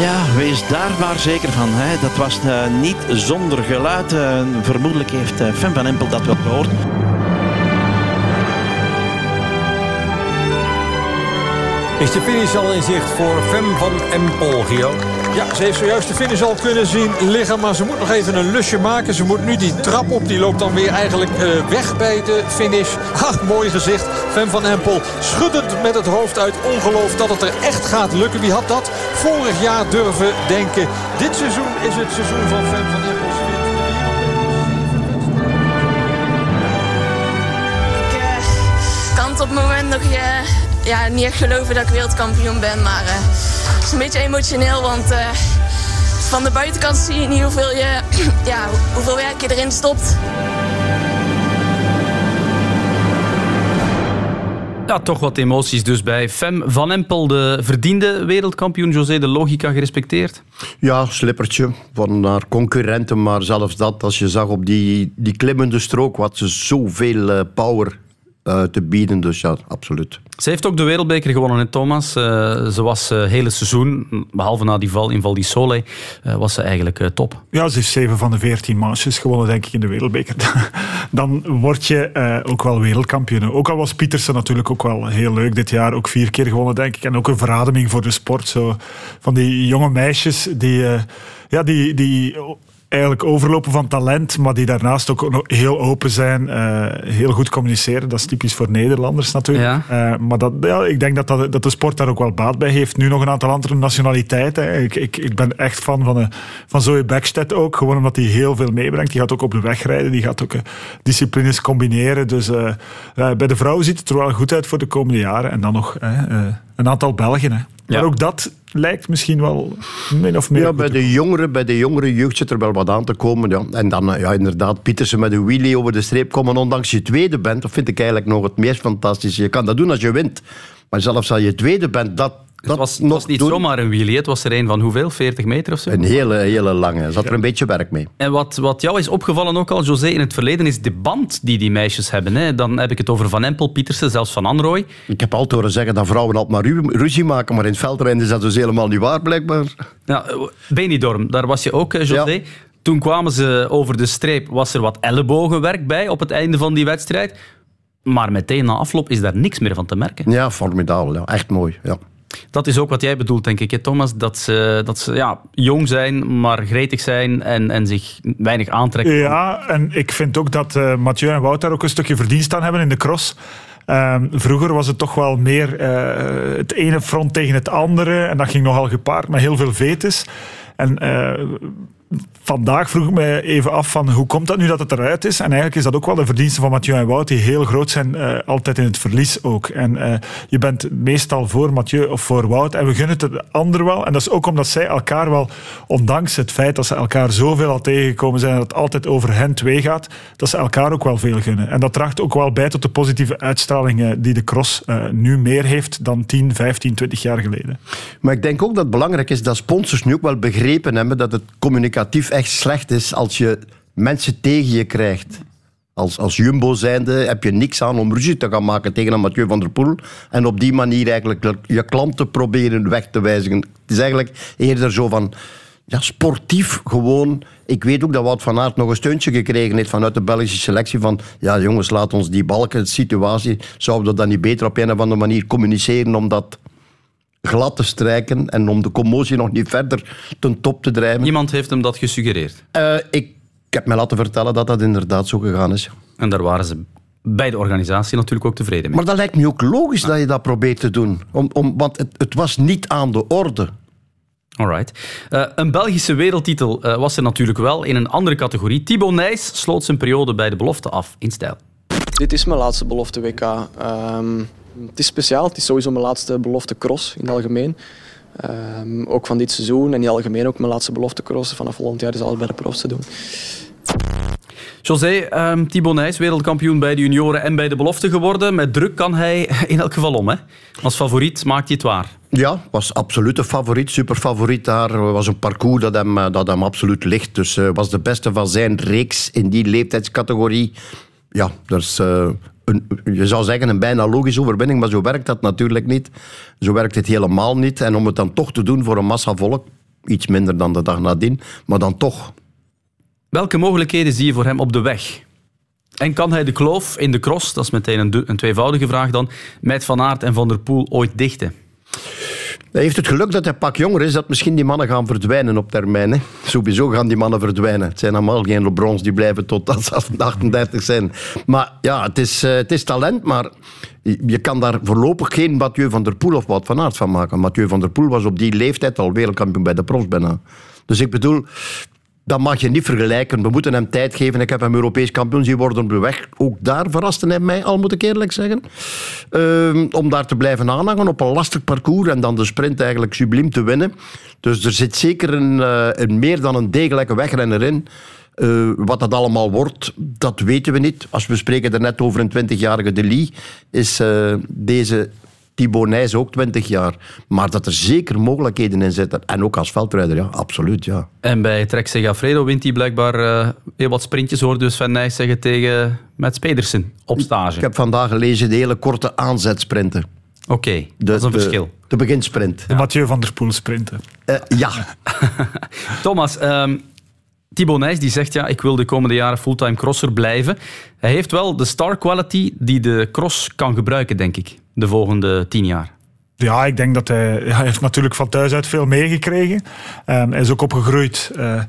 Ja, wees daar maar zeker van. Hè. Dat was eh, niet zonder geluid. Eh, vermoedelijk heeft eh, Fem van Empel dat wel gehoord. Is de finish al in zicht voor Fem van Empel, Gio? Ja, ze heeft zojuist de finish al kunnen zien liggen. Maar ze moet nog even een lusje maken. Ze moet nu die trap op. Die loopt dan weer eigenlijk eh, weg bij de finish. Ha, mooi gezicht. Fem van Empel schuddend met het hoofd uit ongeloof dat het er echt gaat lukken. Wie had dat vorig jaar durven denken? Dit seizoen is het seizoen van Fem van Empel. Ik kan het op het moment nog eh, ja, niet echt geloven dat ik wereldkampioen ben. Maar eh, het is een beetje emotioneel, want eh, van de buitenkant zie je niet hoeveel, je, ja, hoeveel werk je erin stopt. Ja, toch wat emoties dus bij Fem van Empel, de verdiende wereldkampioen. José, de logica gerespecteerd? Ja, slippertje van haar concurrenten. Maar zelfs dat, als je zag op die, die klimmende strook, wat ze zoveel eh, power eh, te bieden. Dus ja, absoluut. Ze heeft ook de wereldbeker gewonnen, hè, Thomas. Eh, ze was het hele seizoen, behalve na die val in Val di Sole, eh, was ze eigenlijk eh, top. Ja, ze heeft zeven van de veertien manches gewonnen, denk ik, in de wereldbeker. Dan word je eh, ook wel wereldkampioen. Ook al was Pietersen natuurlijk ook wel heel leuk dit jaar. Ook vier keer gewonnen, denk ik. En ook een verademing voor de sport. Zo, van die jonge meisjes die, eh, ja, die, die eigenlijk overlopen van talent, maar die daarnaast ook heel open zijn, eh, heel goed communiceren. Dat is typisch voor Nederlanders natuurlijk. Eh, maar dat, ja, ik denk dat, dat, dat de sport daar ook wel baat bij heeft. Nu nog een aantal andere nationaliteiten. Ik, ik, ik ben echt fan van, eh, van Zoe Beckstedt ook, gewoon omdat hij heel veel meebrengt. Die gaat ook op de weg rijden, die gaat ook disciplines combineren. Dus bij de vrouwen ziet het er wel goed uit voor de komende jaren. En dan nog een aantal Belgen. Hè. Maar ook dat lijkt misschien wel min of meer... Ja, bij de, jongeren, bij de jongere jeugd zit er wel wat aan te komen. Ja. En dan eh, ja, inderdaad, Pietersen met een wheelie over de streep komen. Ondanks je tweede bent, dat vind ik eigenlijk nog het meest fantastische. Je kan dat doen als je wint. Maar zelfs als je tweede bent, dat het was, het was niet zomaar een wheelie, het was er een van hoeveel? 40 meter of zo? Een hele, hele lange. Er zat er een beetje werk mee. En wat, wat jou is opgevallen ook al, José, in het verleden, is de band die die meisjes hebben. Hè? Dan heb ik het over Van Empel, Pietersen, zelfs Van Anrooy. Ik heb altijd horen zeggen dat vrouwen altijd maar ruzie maken, maar in het veldrijden is dat dus helemaal niet waar, blijkbaar. Ja, Benidorm, daar was je ook, José. Toen kwamen ze over de streep, was er wat ellebogenwerk bij op het einde van die wedstrijd. Maar meteen na afloop is daar niks meer van te merken. Ja, formidabel. Ja. Echt mooi. Ja. Dat is ook wat jij bedoelt, denk ik, hè, Thomas. Dat ze, dat ze ja, jong zijn, maar gretig zijn en, en zich weinig aantrekken. Ja, en ik vind ook dat uh, Mathieu en Wout daar ook een stukje verdienst aan hebben in de cross. Um, vroeger was het toch wel meer uh, het ene front tegen het andere. En dat ging nogal gepaard met heel veel vetes. En uh, vandaag vroeg ik me even af van hoe komt dat nu dat het eruit is? En eigenlijk is dat ook wel de verdienste van Mathieu en Wout, die heel groot zijn, uh, altijd in het verlies ook. En uh, je bent meestal voor Mathieu of voor Wout. En we gunnen het de ander wel. En dat is ook omdat zij elkaar wel, ondanks het feit dat ze elkaar zoveel al tegengekomen zijn en dat het altijd over hen twee gaat, dat ze elkaar ook wel veel gunnen. En dat draagt ook wel bij tot de positieve uitstraling uh, die de cross nu meer heeft dan 10, 15, 20 jaar geleden. Maar ik denk ook dat het belangrijk is dat sponsors nu ook wel begrepen hebben dat het echt slecht is als je mensen tegen je krijgt. Als, als Jumbo zijnde heb je niks aan om ruzie te gaan maken tegen een Mathieu van der Poel. En op die manier eigenlijk je klanten proberen weg te wijzigen. Het is eigenlijk eerder zo van ja, sportief gewoon. Ik weet ook dat Wout van Aert nog een steuntje gekregen heeft vanuit de Belgische selectie. Van ja, jongens, laat ons die balken situatie. Zouden we dat niet beter op een of andere manier communiceren? Omdat glad te strijken en om de commotie nog niet verder ten top te drijven. Iemand heeft hem dat gesuggereerd? Uh, ik, ik heb mij laten vertellen dat dat inderdaad zo gegaan is. En daar waren ze bij de organisatie natuurlijk ook tevreden mee. Maar dat lijkt me ook logisch dat je dat probeert te doen. Om, om, want het, het was niet aan de orde. Alright. Uh, een Belgische wereldtitel uh, was er natuurlijk wel in een andere categorie. Thibaut Nijs sloot zijn periode bij de belofte af in stijl. Dit is mijn laatste belofte WK. Um, het is speciaal. Het is sowieso mijn laatste belofte cross in het algemeen. Um, ook van dit seizoen en in het algemeen ook mijn laatste belofte cross. Vanaf volgend jaar is alles bij de profs te doen. José, um, Thibaut Nijs, wereldkampioen bij de junioren en bij de belofte geworden. Met druk kan hij in elk geval om. Hè? Als favoriet maakt hij het waar. Ja, was absoluut een favoriet, superfavoriet daar. was een parcours dat hem, eh, dat hem absoluut ligt. Dus uh, was de beste van zijn reeks in die leeftijdscategorie. Ja, dat is uh, een, je zou zeggen een bijna logische overwinning, maar zo werkt dat natuurlijk niet. Zo werkt het helemaal niet. En om het dan toch te doen voor een massa volk, iets minder dan de dag nadien, maar dan toch. Welke mogelijkheden zie je voor hem op de weg? En kan hij de kloof in de cross, dat is meteen een, een tweevoudige vraag dan, met Van Aert en Van der Poel ooit dichten? Hij heeft het geluk dat hij pak jonger is, dat misschien die mannen gaan verdwijnen op termijn. Hè. Sowieso gaan die mannen verdwijnen. Het zijn allemaal geen LeBrons, die blijven tot ze 38 zijn. Maar ja, het is, uh, het is talent, maar je kan daar voorlopig geen Mathieu van der Poel of wat van Aert van maken. Mathieu van der Poel was op die leeftijd al wereldkampioen bij de profs bijna. Dus ik bedoel, dat mag je niet vergelijken. We moeten hem tijd geven. Ik heb hem Europees kampioen zien worden op de weg. Ook daar verraste hij mij, al moet ik eerlijk zeggen. Uh, om daar te blijven aanhangen op een lastig parcours en dan de sprint eigenlijk subliem te winnen. Dus er zit zeker een, uh, een meer dan een degelijke wegrenner in. Uh, wat dat allemaal wordt, dat weten we niet. Als we spreken er net over een 20-jarige De is uh, deze Thibaut Nijs ook 20 jaar. Maar dat er zeker mogelijkheden in zitten. En ook als veldrijder, ja, absoluut. Ja. En bij Trek Segafredo wint hij blijkbaar uh, heel wat sprintjes, hoorde dus Van Nijs zeggen tegen Mats Pedersen op stage. Ik heb vandaag gelezen de hele korte aanzetsprinten. Oké, okay, dat is een de, verschil. De beginsprint. De ja. Mathieu van der Poel sprinten. Uh, ja. Thomas, um, Thibaut Nijs die zegt ja, ik wil de komende jaren fulltime crosser blijven. Hij heeft wel de star quality die de cross kan gebruiken, denk ik, de volgende tien jaar. Ja, ik denk dat hij, hij heeft natuurlijk van thuis uit veel meegekregen. Um, hij is ook opgegroeid uh,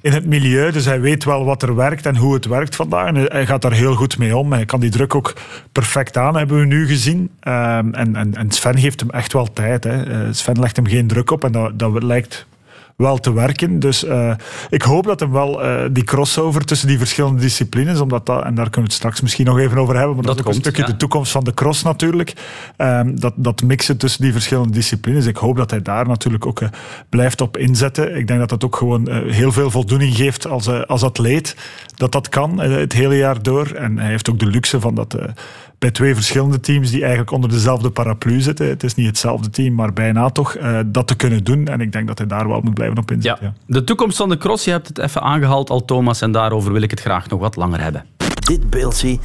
in het milieu, dus hij weet wel wat er werkt en hoe het werkt vandaag. En hij gaat daar heel goed mee om. Hij kan die druk ook perfect aan, hebben we nu gezien. Um, en, en, en Sven geeft hem echt wel tijd. Hè. Uh, Sven legt hem geen druk op en dat, dat lijkt wel te werken. Dus eh, ik hoop dat hem wel eh, die crossover tussen die verschillende disciplines, omdat dat, en daar kunnen we het straks misschien nog even over hebben, maar dat, Dat is ook komt, een stukje ja. de toekomst van de cross natuurlijk. Ehm, dat, dat mixen tussen die verschillende disciplines. Ik hoop dat hij daar natuurlijk ook eh, blijft op inzetten. Ik denk dat dat ook gewoon heel veel voldoening geeft als, als atleet. Dat dat kan het hele jaar door. En hij heeft ook de luxe van dat bij twee verschillende teams die eigenlijk onder dezelfde paraplu zitten. Het is niet hetzelfde team, maar bijna toch. eh, dat te kunnen doen. En ik denk dat hij daar wel moet blijven op inzetten. ja. De toekomst van de cross, je hebt het even aangehaald al, Thomas, en daarover wil ik het graag nog wat langer hebben. Dit beeld zie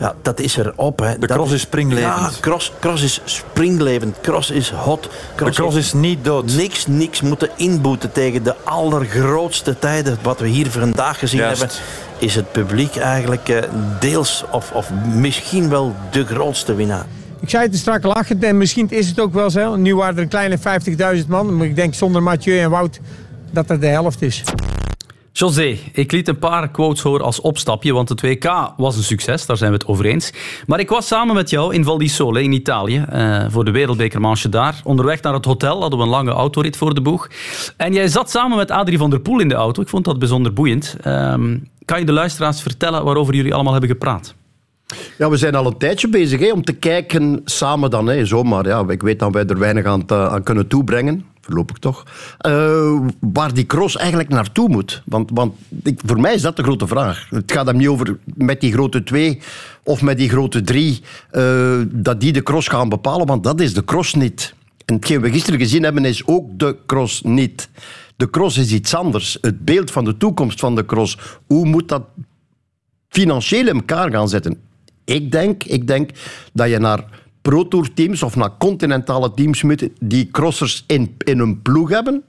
ja, dat is er op. Hè. De Dat cross is springlevend. Ja, cross, cross is springlevend. Cross is hot. De cross is niet dood. Niks, niks moeten inboeten tegen de allergrootste tijden. Wat we hier vandaag gezien Juist. hebben, is het publiek eigenlijk eh, deels of, of misschien wel de grootste winnaar. Ik zei het er strak lachend en misschien is het ook wel zo. Nu waren er een kleine 50.000 man. Maar ik denk zonder Mathieu en Wout dat er de helft is. José, ik liet een paar quotes horen als opstapje, want het WK was een succes, daar zijn we het over eens. Maar ik was samen met jou in Val di Sole in Italië eh, voor de wereldbekermanche daar. Onderweg naar het hotel hadden we een lange autorit voor de boeg. En jij zat samen met Adrie van der Poel in de auto. Ik vond dat bijzonder boeiend. Ehm, kan je de luisteraars vertellen waarover jullie allemaal hebben gepraat? Ja, we zijn al een tijdje bezig hè, om te kijken samen dan. Hè, zomaar, ja, ik weet dat wij er weinig aan, kunnen toebrengen. Voorlopig toch. Eh, waar die cross eigenlijk naartoe moet. Want, want ik, voor mij is dat de grote vraag. Het gaat hem niet over met die grote twee of met die grote drie. eh, dat die de cross gaan bepalen, want dat is de cross niet. En hetgeen we gisteren gezien hebben is ook de cross niet. De cross is iets anders. Het beeld van de toekomst van de cross. Hoe moet dat financieel in elkaar gaan zetten. Ik denk, ik denk dat je naar Pro Tour teams of naar continentale teams moet die crossers in, in hun ploeg hebben.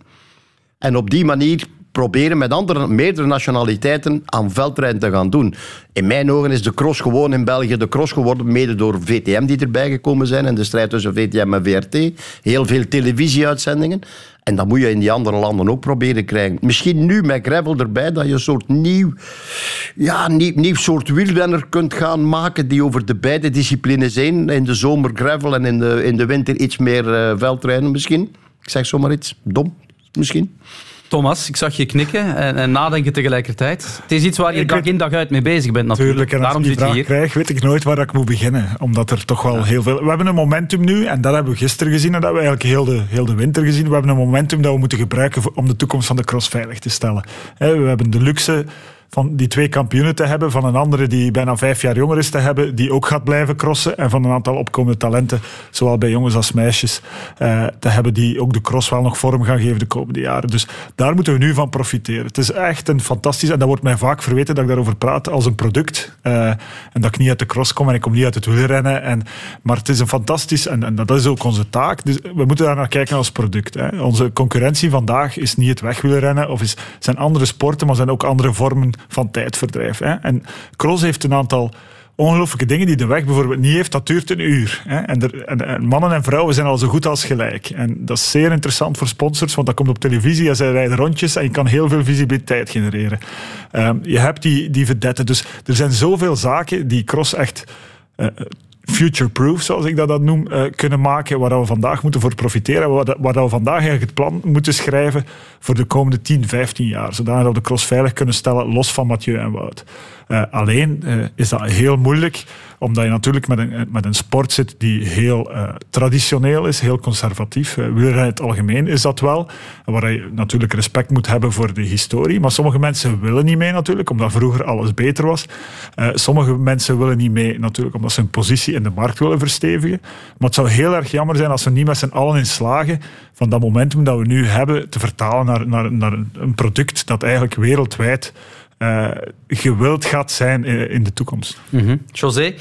En op die manier proberen met andere, meerdere nationaliteiten aan veldrijden te gaan doen. In mijn ogen is de cross gewoon in België de cross geworden, mede door VTM die erbij gekomen zijn en de strijd tussen VTM en VRT. Heel veel televisieuitzendingen. En dat moet je in die andere landen ook proberen krijgen. Misschien nu met gravel erbij, dat je een soort nieuw, ja, nieuw, soort wielrenner kunt gaan maken die over de beide disciplines heen. In de zomer gravel en in de, in de winter iets meer eh, veldrijden misschien. Ik zeg zomaar iets dom, misschien. Thomas, ik zag je knikken en, en nadenken tegelijkertijd. Het is iets waar je Ik dag weet- in dag uit mee bezig bent natuurlijk. Tuurlijk, en als Daarom ik die vraag hier. krijg, weet ik nooit waar ik moet beginnen. Omdat er toch wel heel veel... We hebben een momentum nu, en dat hebben we gisteren gezien, en dat hebben we eigenlijk heel de, heel de winter gezien. We hebben een momentum dat we moeten gebruiken om de toekomst van de cross veilig te stellen. We hebben de luxe van die twee kampioenen te hebben, van een andere die bijna vijf jaar jonger is te hebben, die ook gaat blijven crossen, en van een aantal opkomende talenten, zowel bij jongens als meisjes, eh, te hebben die ook de cross wel nog vorm gaan geven de komende jaren. Dus daar moeten we nu van profiteren. Het is echt een fantastisch, en dat wordt mij vaak verweten dat ik daarover praat, als een product. eh, en dat ik niet uit de cross kom en ik kom niet uit het wielrennen. En, maar het is een fantastisch, en, en dat is ook onze taak. Dus we moeten daar naar kijken als product. Hè. Onze concurrentie vandaag is niet het wegwielrennen, of is, zijn andere sporten, maar zijn ook andere vormen van tijdverdrijf. Hè. En cross heeft een aantal ongelooflijke dingen die de weg bijvoorbeeld niet heeft, dat duurt een uur. Hè. En, er, en, en mannen en vrouwen zijn al zo goed als gelijk. En dat is zeer interessant voor sponsors, want dat komt op televisie en zij rijden rondjes en je kan heel veel visibiliteit genereren. Ehm, je hebt die, die vedetten. Dus er zijn zoveel zaken die cross echt... eh, future-proof, zoals ik dat, dat noem, eh, kunnen maken, waar we vandaag moeten voor profiteren, waar, we vandaag eigenlijk het plan moeten schrijven voor de komende 10, 15 jaar, zodat we de cross veilig kunnen stellen, los van Mathieu en Wout. Eh, alleen eh, is dat heel moeilijk, omdat je natuurlijk met een, met een sport zit die heel eh, traditioneel is, heel conservatief. Uh, in het algemeen is dat wel, waar je natuurlijk respect moet hebben voor de historie. Maar sommige mensen willen niet mee natuurlijk, omdat vroeger alles beter was. Eh, sommige mensen willen niet mee natuurlijk, omdat ze hun positie in de markt willen verstevigen. Maar het zou heel erg jammer zijn als we niet met z'n allen in slagen van dat momentum dat we nu hebben te vertalen naar, naar, naar een product dat eigenlijk wereldwijd eh, gewild gaat zijn in, in de toekomst. Mhm. José,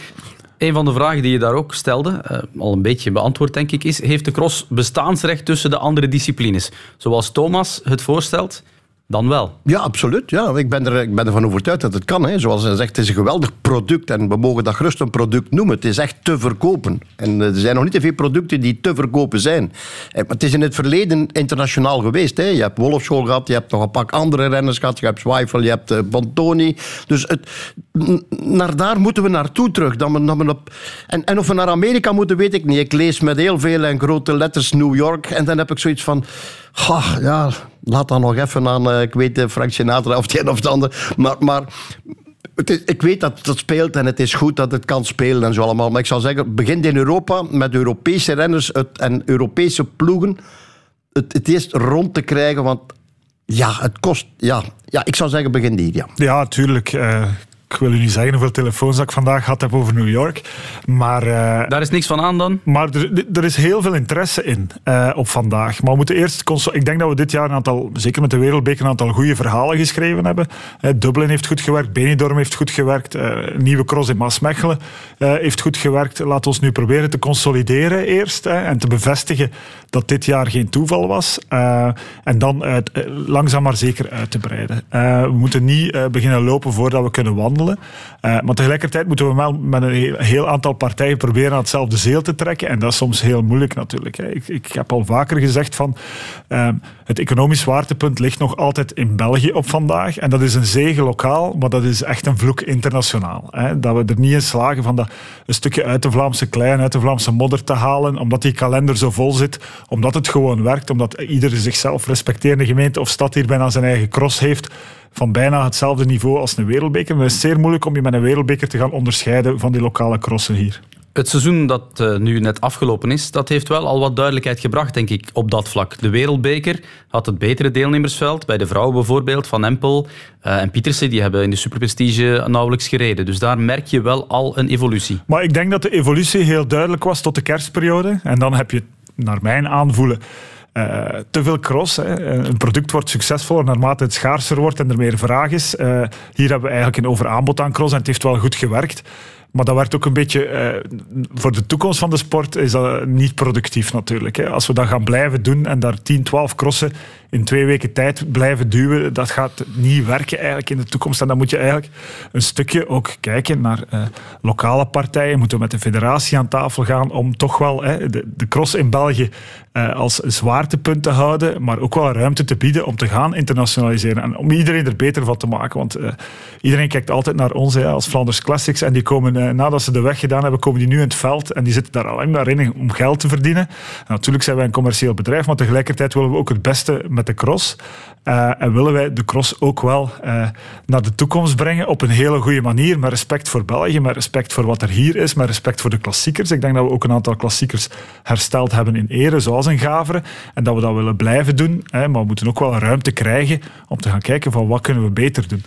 een van de vragen die je daar ook stelde, eh, al een beetje beantwoord denk ik, is: heeft de cross bestaansrecht tussen de andere disciplines? Zoals Thomas het voorstelt, dan wel. Ja, absoluut. Ja. Ik, ben er, ik ben ervan overtuigd dat het kan. Hè. Zoals hij zegt, het is een geweldig product en we mogen dat gerust een product noemen. Het is echt te verkopen. En eh, er zijn nog niet te veel producten die te verkopen zijn. Eh, het is in het verleden internationaal geweest. Hè. Je hebt Wolfschool gehad, je hebt nog een pak andere renners gehad, je hebt Zweifel, je hebt eh, Bontoni. Dus het, naar daar moeten we naartoe terug. Dat we, we op, en, en of we naar Amerika moeten, weet ik niet. Ik lees met heel veel en grote letters New York en dan heb ik zoiets van... Ha, ja, laat dan nog even aan, uh, ik weet, uh, Frank Sinatra of het een of het ander. Maar, maar het is, ik weet dat het speelt en het is goed dat het kan spelen en zo allemaal. Maar ik zou zeggen, begin in Europa met Europese renners en Europese ploegen het, het eerst rond te krijgen, want ja, het kost. Ja, ja ik zou zeggen, begin hier. Ja, ja tuurlijk. Uh, ik wil u niet zeggen hoeveel telefoons ik vandaag gehad heb over New York. Maar, uh, Daar is niks van aan dan? Maar er, er is heel veel interesse in uh, op vandaag. Maar we moeten eerst... Ik denk dat we dit jaar een aantal, zeker met de Wereldbeker, een aantal goede verhalen geschreven hebben. Uh, Dublin heeft goed gewerkt, Benidorm heeft goed gewerkt, Nieuwe Cross in Maasmechelen heeft goed gewerkt. Laat ons nu proberen te consolideren eerst en te bevestigen dat dit jaar geen toeval was. en dan langzaam maar zeker uit te breiden. we moeten niet beginnen lopen voordat we kunnen wandelen. Uh, maar tegelijkertijd moeten we wel met een heel aantal partijen proberen aan hetzelfde zeel te trekken. En dat is soms heel moeilijk natuurlijk. Hè. Ik, ik, heb al vaker gezegd van uh, het economisch zwaartepunt ligt nog altijd in België op vandaag. En dat is een zegen lokaal, maar dat is echt een vloek internationaal. Hè. Dat we er niet in slagen van dat een stukje uit de Vlaamse klein, uit de Vlaamse modder te halen, omdat die kalender zo vol zit, omdat het gewoon werkt, omdat iedere zichzelf respecterende gemeente of stad hier bijna zijn eigen cross heeft van bijna hetzelfde niveau als een wereldbeker. Maar het is zeer moeilijk om je met een wereldbeker te gaan onderscheiden van die lokale crossen hier. Het seizoen dat uh, nu net afgelopen is, dat heeft wel al wat duidelijkheid gebracht, denk ik, op dat vlak. De Wereldbeker had het betere deelnemersveld. Bij de vrouwen bijvoorbeeld, Van Empel uh, en Pietersen, die hebben in de Superprestige nauwelijks gereden. Dus daar merk je wel al een evolutie. Maar ik denk dat de evolutie heel duidelijk was tot de kerstperiode. En dan heb je, naar mijn aanvoelen, uh, te veel cross. Hè. Een product wordt succesvoller naarmate het schaarser wordt en er meer vraag is. Uh, hier hebben we eigenlijk een overaanbod aan cross en het heeft wel goed gewerkt. Maar dat werd ook een beetje, uh, voor de toekomst van de sport is dat niet productief natuurlijk. Hè. Als we dat gaan blijven doen en daar 10, 12 crossen in twee weken tijd blijven duwen, dat gaat niet werken eigenlijk in de toekomst. En dan moet je eigenlijk een stukje ook kijken naar uh, lokale partijen. Moeten we met de federatie aan tafel gaan om toch wel de, de, cross in België uh, als zwaartepunt te houden, maar ook wel ruimte te bieden om te gaan internationaliseren en om iedereen er beter van te maken. Want iedereen kijkt altijd naar ons als Flanders Classics en die komen nadat ze de weg gedaan hebben, komen die nu in het veld en die zitten daar alleen maar in om geld te verdienen. En natuurlijk zijn wij een commercieel bedrijf, maar tegelijkertijd willen we ook het beste met de cross. Uh, en willen wij de cross ook wel uh, naar de toekomst brengen op een hele goede manier. Met respect voor België, met respect voor wat er hier is, met respect voor de klassiekers. Ik denk dat we ook een aantal klassiekers hersteld hebben in ere, zoals in Gaveren. En dat we dat willen blijven doen. Hè, maar we moeten ook wel ruimte krijgen om te gaan kijken van wat kunnen we beter doen.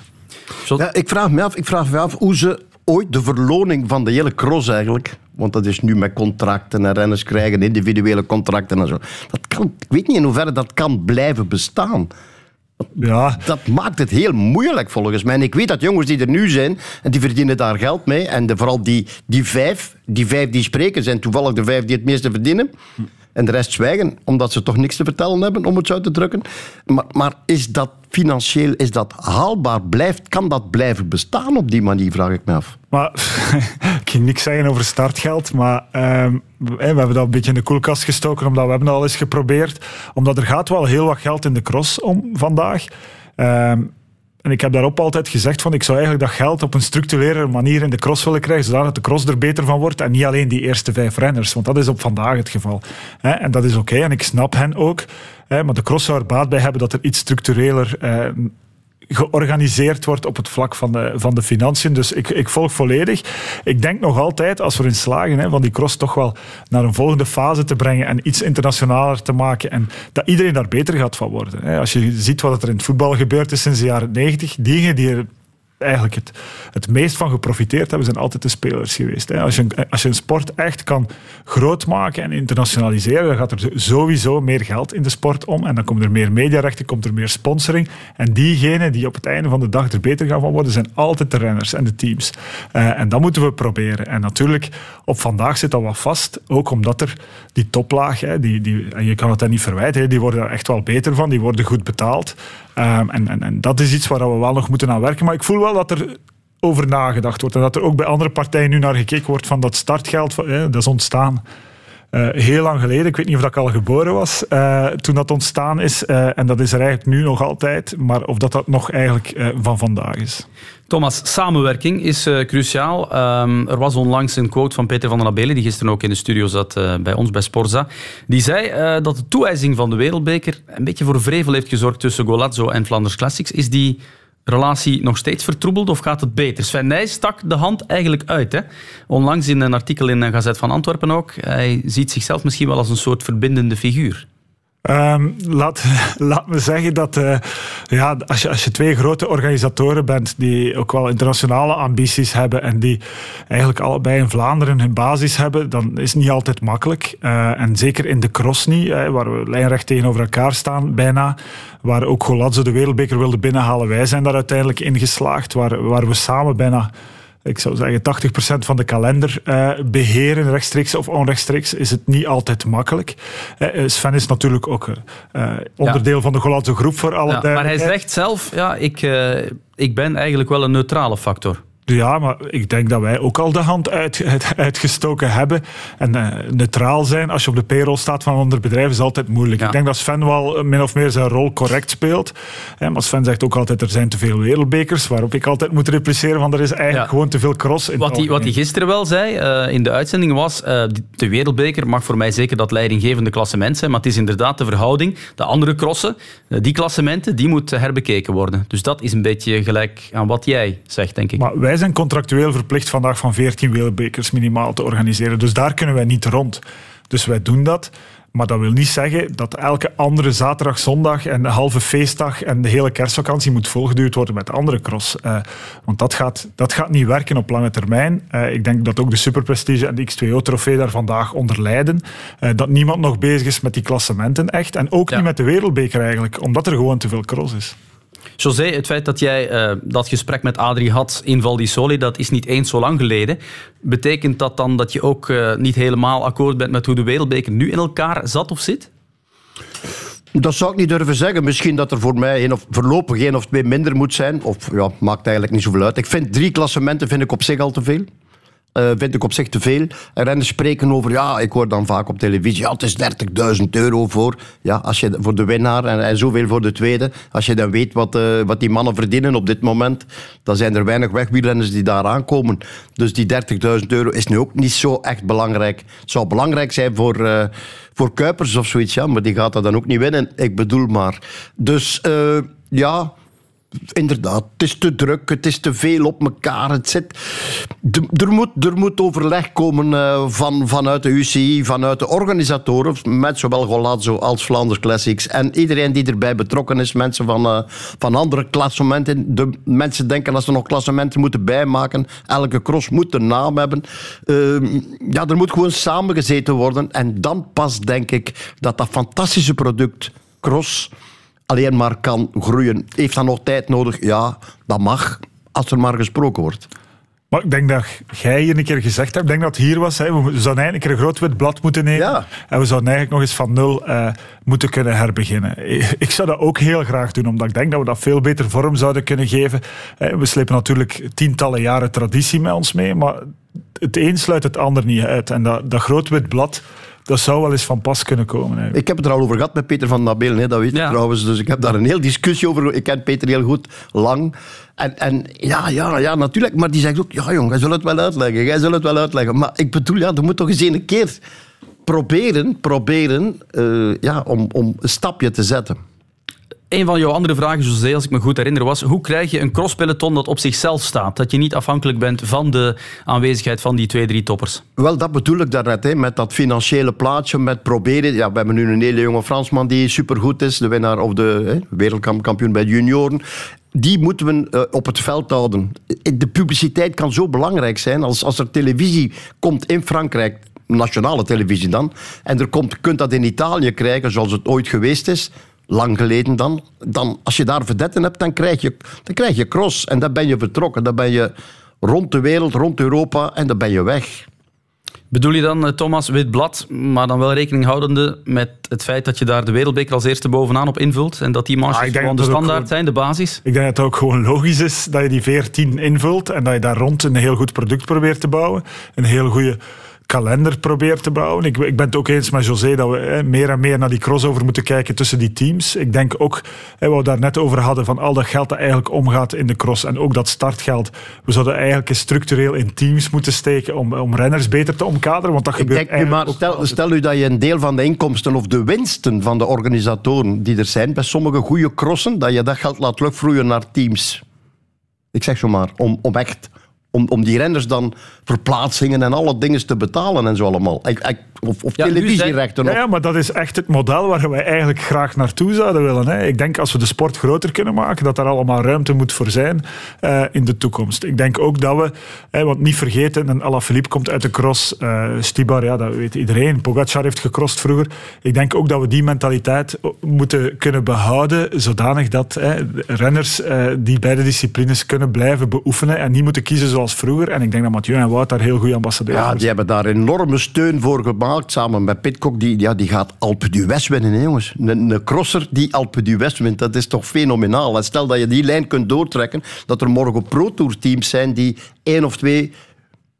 Ja, ik, vraag me af, ik vraag me af hoe ze ooit de verloning van de hele cross eigenlijk want dat is nu met contracten en renners krijgen, individuele contracten en zo. Dat kan, ik weet niet in hoeverre dat kan blijven bestaan. Ja. Dat maakt het heel moeilijk volgens mij. En ik weet dat jongens die er nu zijn, en die verdienen daar geld mee. En de, vooral die, die vijf, die vijf die spreken, zijn toevallig de vijf die het meeste verdienen. En de rest zwijgen, omdat ze toch niks te vertellen hebben, om het zo te drukken. Maar, maar is dat financieel is dat haalbaar? Blijft, kan dat blijven bestaan op die manier, vraag ik me af. Maar, ik ging niks zeggen over startgeld, maar um, we hebben dat een beetje in de koelkast gestoken, omdat we hebben dat al eens geprobeerd. Omdat er gaat wel heel wat geld in de cross om vandaag. Um, en ik heb daarop altijd gezegd van ik zou eigenlijk dat geld op een structurele manier in de cross willen krijgen, zodat de cross er beter van wordt en niet alleen die eerste vijf renners, want dat is op vandaag het geval. En dat is oké en ik snap hen ook, maar de cross zou er baat bij hebben dat er iets structureler eh, georganiseerd wordt op het vlak van de, van de financiën. Dus ik, ik volg volledig. Ik denk nog altijd, als we erin slagen, hè, van die cross toch wel naar een volgende fase te brengen en iets internationaler te maken en dat iedereen daar beter gaat van worden. Hè. Als je ziet wat er in het voetbal gebeurd is sinds de jaren 90, dingen die er eigenlijk het, het meest van geprofiteerd hebben, zijn altijd de spelers geweest. Hè. Als, je, als je een sport echt kan groot maken en internationaliseren, dan gaat er sowieso meer geld in de sport om. En dan komen er meer mediarechten, komt er meer sponsoring. En diegenen die op het einde van de dag er beter gaan van worden, zijn altijd de renners en de teams. Uh, en dat moeten we proberen. En natuurlijk, op vandaag zit dat wat vast. Ook omdat er die toplaag, hè, die, die, en je kan het dan niet verwijten, die worden er echt wel beter van. Die worden goed betaald. En, en, en dat is iets waar we wel nog moeten aan werken. Maar ik voel wel dat er over nagedacht wordt. En dat er ook bij andere partijen nu naar gekeken wordt van dat startgeld, dat is ontstaan eh, heel lang geleden. Ik weet niet of ik al geboren was eh, toen dat ontstaan is. Eh, en dat is er eigenlijk nu nog altijd. Maar of dat, dat nog eigenlijk van vandaag is. Thomas, samenwerking is cruciaal. Ehm, er was onlangs een quote van Peter van den Abelen, die gisteren ook in de studio zat bij ons bij Sporza. Die zei dat de toewijzing van de Wereldbeker een beetje voor vrevel heeft gezorgd tussen Golazzo en Flanders Classics. Is die relatie nog steeds vertroebeld of gaat het beter? Sven Nijs stak de hand eigenlijk uit. Hè? Onlangs in een artikel in de Gazet van Antwerpen ook. Hij ziet zichzelf misschien wel als een soort verbindende figuur. Ehm, laat, laat me zeggen dat eh, ja, als, je, als je twee grote organisatoren bent die ook wel internationale ambities hebben en die eigenlijk allebei in Vlaanderen hun basis hebben, dan is het niet altijd makkelijk. Eh, en zeker in de cross niet, hè, waar we lijnrecht tegenover elkaar staan bijna, waar ook Golazzo de wereldbeker wilde binnenhalen. Wij zijn daar uiteindelijk in geslaagd, waar, waar we samen bijna ik zou zeggen 80% van de kalender eh, beheren, rechtstreeks of onrechtstreeks, is het niet altijd makkelijk. Eh, Sven is natuurlijk ook eh, onderdeel van de Golazzo groep voor alle Ja, maar hij zegt zelf, ja, ik, eh, ik ben eigenlijk wel een neutrale factor. Ja, maar ik denk dat wij ook al de hand uit, uit- uitgestoken hebben. En eh, neutraal zijn als je op de payroll staat van een ander bedrijf is altijd moeilijk. Ik denk dat Sven wel eh, min of meer zijn rol correct speelt. Hè, maar Sven zegt ook altijd er zijn te veel wereldbekers. Waarop ik altijd moet repliceren van er is eigenlijk gewoon te veel cross. In Wat hij, wat hij gisteren wel zei eh, in de uitzending was: de wereldbeker mag voor mij zeker dat leidinggevende klassement zijn, maar het is inderdaad de verhouding. De andere crossen, die klassementen, die moet herbekeken worden. Dus dat is een beetje gelijk aan wat jij zegt, denk ik. Maar wij zijn contractueel verplicht vandaag van 14 wereldbekers minimaal te organiseren. Dus daar kunnen wij niet rond. Dus wij doen dat. Maar dat wil niet zeggen dat elke andere zaterdag, zondag en de halve feestdag en de hele kerstvakantie moet volgeduurd worden met andere cross. Eh, want dat gaat, dat gaat niet werken op lange termijn. Eh, ik denk dat ook de Superprestige en de X2O-trofee daar vandaag onder lijden. Eh, dat niemand nog bezig is met die klassementen echt. En ook niet met de wereldbeker eigenlijk, omdat er gewoon te veel cross is. José, het feit dat jij eh, dat gesprek met Adrie had in Val di Sole, dat is niet eens zo lang geleden. Betekent dat dan dat je ook eh, niet helemaal akkoord bent met hoe de wereldbeker nu in elkaar zat of zit? Dat zou ik niet durven zeggen. Misschien dat er voor mij één of, voorlopig één of twee minder moet zijn. Of ja, maakt eigenlijk niet zoveel uit. Ik vind drie klassementen vind ik op zich al te veel. Eh, vind ik op zich te veel. En renners spreken over, ja, ik hoor dan vaak op televisie, ja, het is 30.000 euro voor, ja, als je, voor de winnaar en, en zoveel voor de tweede. Als je dan weet wat, eh, wat die mannen verdienen op dit moment, dan zijn er weinig wegwielrenners die daar aankomen. Dus die 30.000 euro is nu ook niet zo echt belangrijk. Het zou belangrijk zijn voor, eh, voor Kuipers of zoiets, ja, maar die gaat dat dan ook niet winnen. Ik bedoel maar. Dus ja, inderdaad, het is te druk, het is te veel op elkaar. Het zit, er, moet, er moet overleg komen eh, van, vanuit de UCI, vanuit de organisatoren, met zowel Golazzo als Flanders Classics. En iedereen die erbij betrokken is, mensen van, eh, van andere klassementen. De mensen denken dat ze nog klassementen moeten bijmaken. Elke cross moet een naam hebben. Ehm, ja, er moet gewoon samengezeten worden. En dan pas denk ik dat dat fantastische product cross alleen maar kan groeien. Heeft dat nog tijd nodig? Ja, dat mag, als er maar gesproken wordt. Maar ik denk dat jij hier een keer gezegd hebt, ik denk dat het hier was, hè, we zouden eigenlijk een keer een groot wit blad moeten nemen. En we zouden eigenlijk nog eens van nul eh, moeten kunnen herbeginnen. Ik zou dat ook heel graag doen, omdat ik denk dat we dat veel beter vorm zouden kunnen geven. Eh, We slepen natuurlijk tientallen jaren traditie met ons mee, maar het een sluit het ander niet uit. En dat, dat groot wit blad, dat zou wel eens van pas kunnen komen. eigenlijk. Ik heb het er al over gehad met Peter van Nabelen, hè, dat weet je trouwens. Dus ik heb daar een heel discussie over. Ik ken Peter heel goed, lang. En, en ja, ja, ja, natuurlijk. Maar die zegt ook, ja jong, jij zult het wel uitleggen. Jij zult het wel uitleggen. Maar ik bedoel, ja, er moet toch eens een keer proberen, proberen eh, ja, om, om een stapje te zetten. Een van jouw andere vragen, José, als ik me goed herinner, was hoe krijg je een crosspeloton dat op zichzelf staat? Dat je niet afhankelijk bent van de aanwezigheid van die twee, drie toppers. Wel, dat bedoel ik daarnet, hè, met dat financiële plaatje, met proberen. Ja, we hebben nu een hele jonge Fransman die supergoed is, de winnaar of de hè, wereldkampioen bij de junioren. Die moeten we eh, op het veld houden. De publiciteit kan zo belangrijk zijn als, als er televisie komt in Frankrijk, nationale televisie dan, en er komt, kunt dat in Italië krijgen zoals het ooit geweest is, lang geleden dan, dan als je daar vedetten hebt, dan krijg, je, dan krijg je cross en dan ben je vertrokken. Dan ben je rond de wereld, rond Europa en dan ben je weg. Bedoel je dan, eh, Thomas, wit blad, maar dan wel rekening houdende met het feit dat je daar de wereldbeker als eerste bovenaan op invult en dat die marges Ah, denk gewoon de standaard zijn, de basis? Ik denk dat het ook gewoon logisch is dat je die 14 invult en dat je daar rond een heel goed product probeert te bouwen. Een heel goede kalender probeert te bouwen. Ik, ik ben het ook eens met José dat we hè, meer en meer naar die crossover moeten kijken tussen die teams. Ik denk ook, hè, wat we daar net over hadden, van al dat geld dat eigenlijk omgaat in de cross en ook dat startgeld. We zouden eigenlijk structureel in teams moeten steken om, om renners beter te omkaderen, want dat Ik gebeurt denk nu maar, stel, stel u dat je een deel van de inkomsten of de winsten van de organisatoren die er zijn bij sommige goede crossen, dat je dat geld laat terugvloeien naar teams. Ik zeg zo maar, om, om echt... Om, om die renners dan verplaatsingen en alle dingen te betalen en zo allemaal. Ik, ik, of of televisierechten. Ja, of- ja, maar dat is echt het model waar wij eigenlijk graag naartoe zouden willen. Hè. Ik denk als we de sport groter kunnen maken, dat daar allemaal ruimte moet voor zijn eh, in de toekomst. Ik denk ook dat we, hè, want niet vergeten, en Alaphilippe komt uit de cross, eh Stibar, ja, dat weet iedereen. Pogacar heeft gecrossed vroeger. Ik denk ook dat we die mentaliteit moeten kunnen behouden, zodanig dat hè, renners eh, die beide disciplines kunnen blijven beoefenen en niet moeten kiezen zoals vroeger. En ik denk dat Mathieu en Wout daar heel goede ambassadeurs Ja, voor die hebben daar enorme steun voor gemaakt, samen met Pitcock. Die, ja, die gaat Alpe d'Huez winnen, hè, jongens. Een, een crosser die Alpe d'Huez wint, dat is toch fenomenaal. En stel dat je die lijn kunt doortrekken, dat er morgen pro-tour-teams zijn die één of twee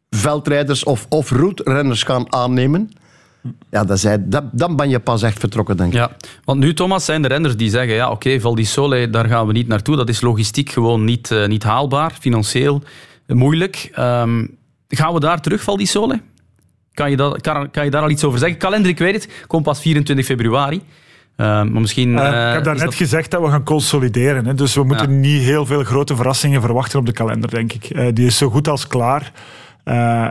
veldrijders of, of route-renners gaan aannemen. Ja, dat zijn, dat, dan ben je pas echt vertrokken, denk ik. Ja, want nu, Thomas, zijn de renners die zeggen: ja, oké, Val di Sole, daar gaan we niet naartoe. Dat is logistiek gewoon niet, eh, niet haalbaar, financieel moeilijk. Ehm, gaan we daar terug, Val di Sole? Kan je, dat, kan, kan je daar al iets over zeggen? Kalender, ik weet het, komt pas 24 februari. Ehm, maar misschien. Eh, eh, ik heb daar is net dat- gezegd dat we gaan consolideren. Hè. Dus we moeten niet heel veel grote verrassingen verwachten op de kalender, denk ik. Eh, die is zo goed als klaar.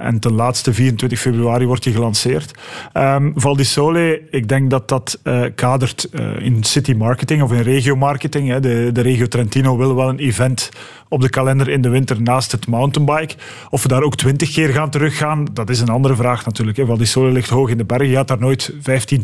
En ten laatste 24 februari wordt die gelanceerd. Ehm Val di Sole, ik denk dat dat kadert in city marketing of in regio marketing. Hè. De, de regio Trentino wil wel een event op de kalender in de winter naast het mountainbike. Of we daar ook twintig keer gaan teruggaan, dat is een andere vraag natuurlijk. Hè. Sole ligt hoog in de bergen. Je had daar nooit 15,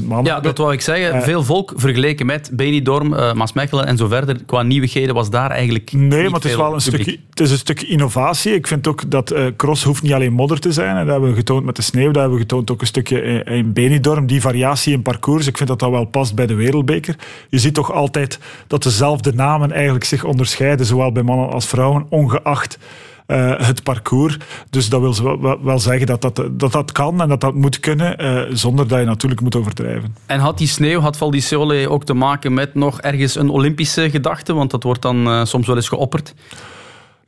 20.000 man. Ja, dat wou ik zeggen. Eh, Veel volk vergeleken met Benidorm, eh Maasmechelen en zo verder. Qua nieuwigheden was daar eigenlijk. Nee, maar het is wel een publiek. stukje, het is een stuk innovatie. Ik vind ook dat eh, cross hoeft niet alleen modder te zijn. hè. Dat hebben we getoond met de sneeuw. Dat hebben we getoond ook een stukje in, in Benidorm. Die variatie in parcours, ik vind dat dat wel past bij de wereldbeker. Je ziet toch altijd dat dezelfde namen eigenlijk zich onderscheiden, zowel bij mannen als vrouwen, ongeacht eh, het parcours. Dus dat wil ze wel, wel- zeggen dat dat, dat dat kan en dat dat moet kunnen, eh, zonder dat je natuurlijk moet overdrijven. En had die sneeuw, had Val di Sole ook te maken met nog ergens een Olympische gedachte? Want dat wordt dan eh, soms wel eens geopperd.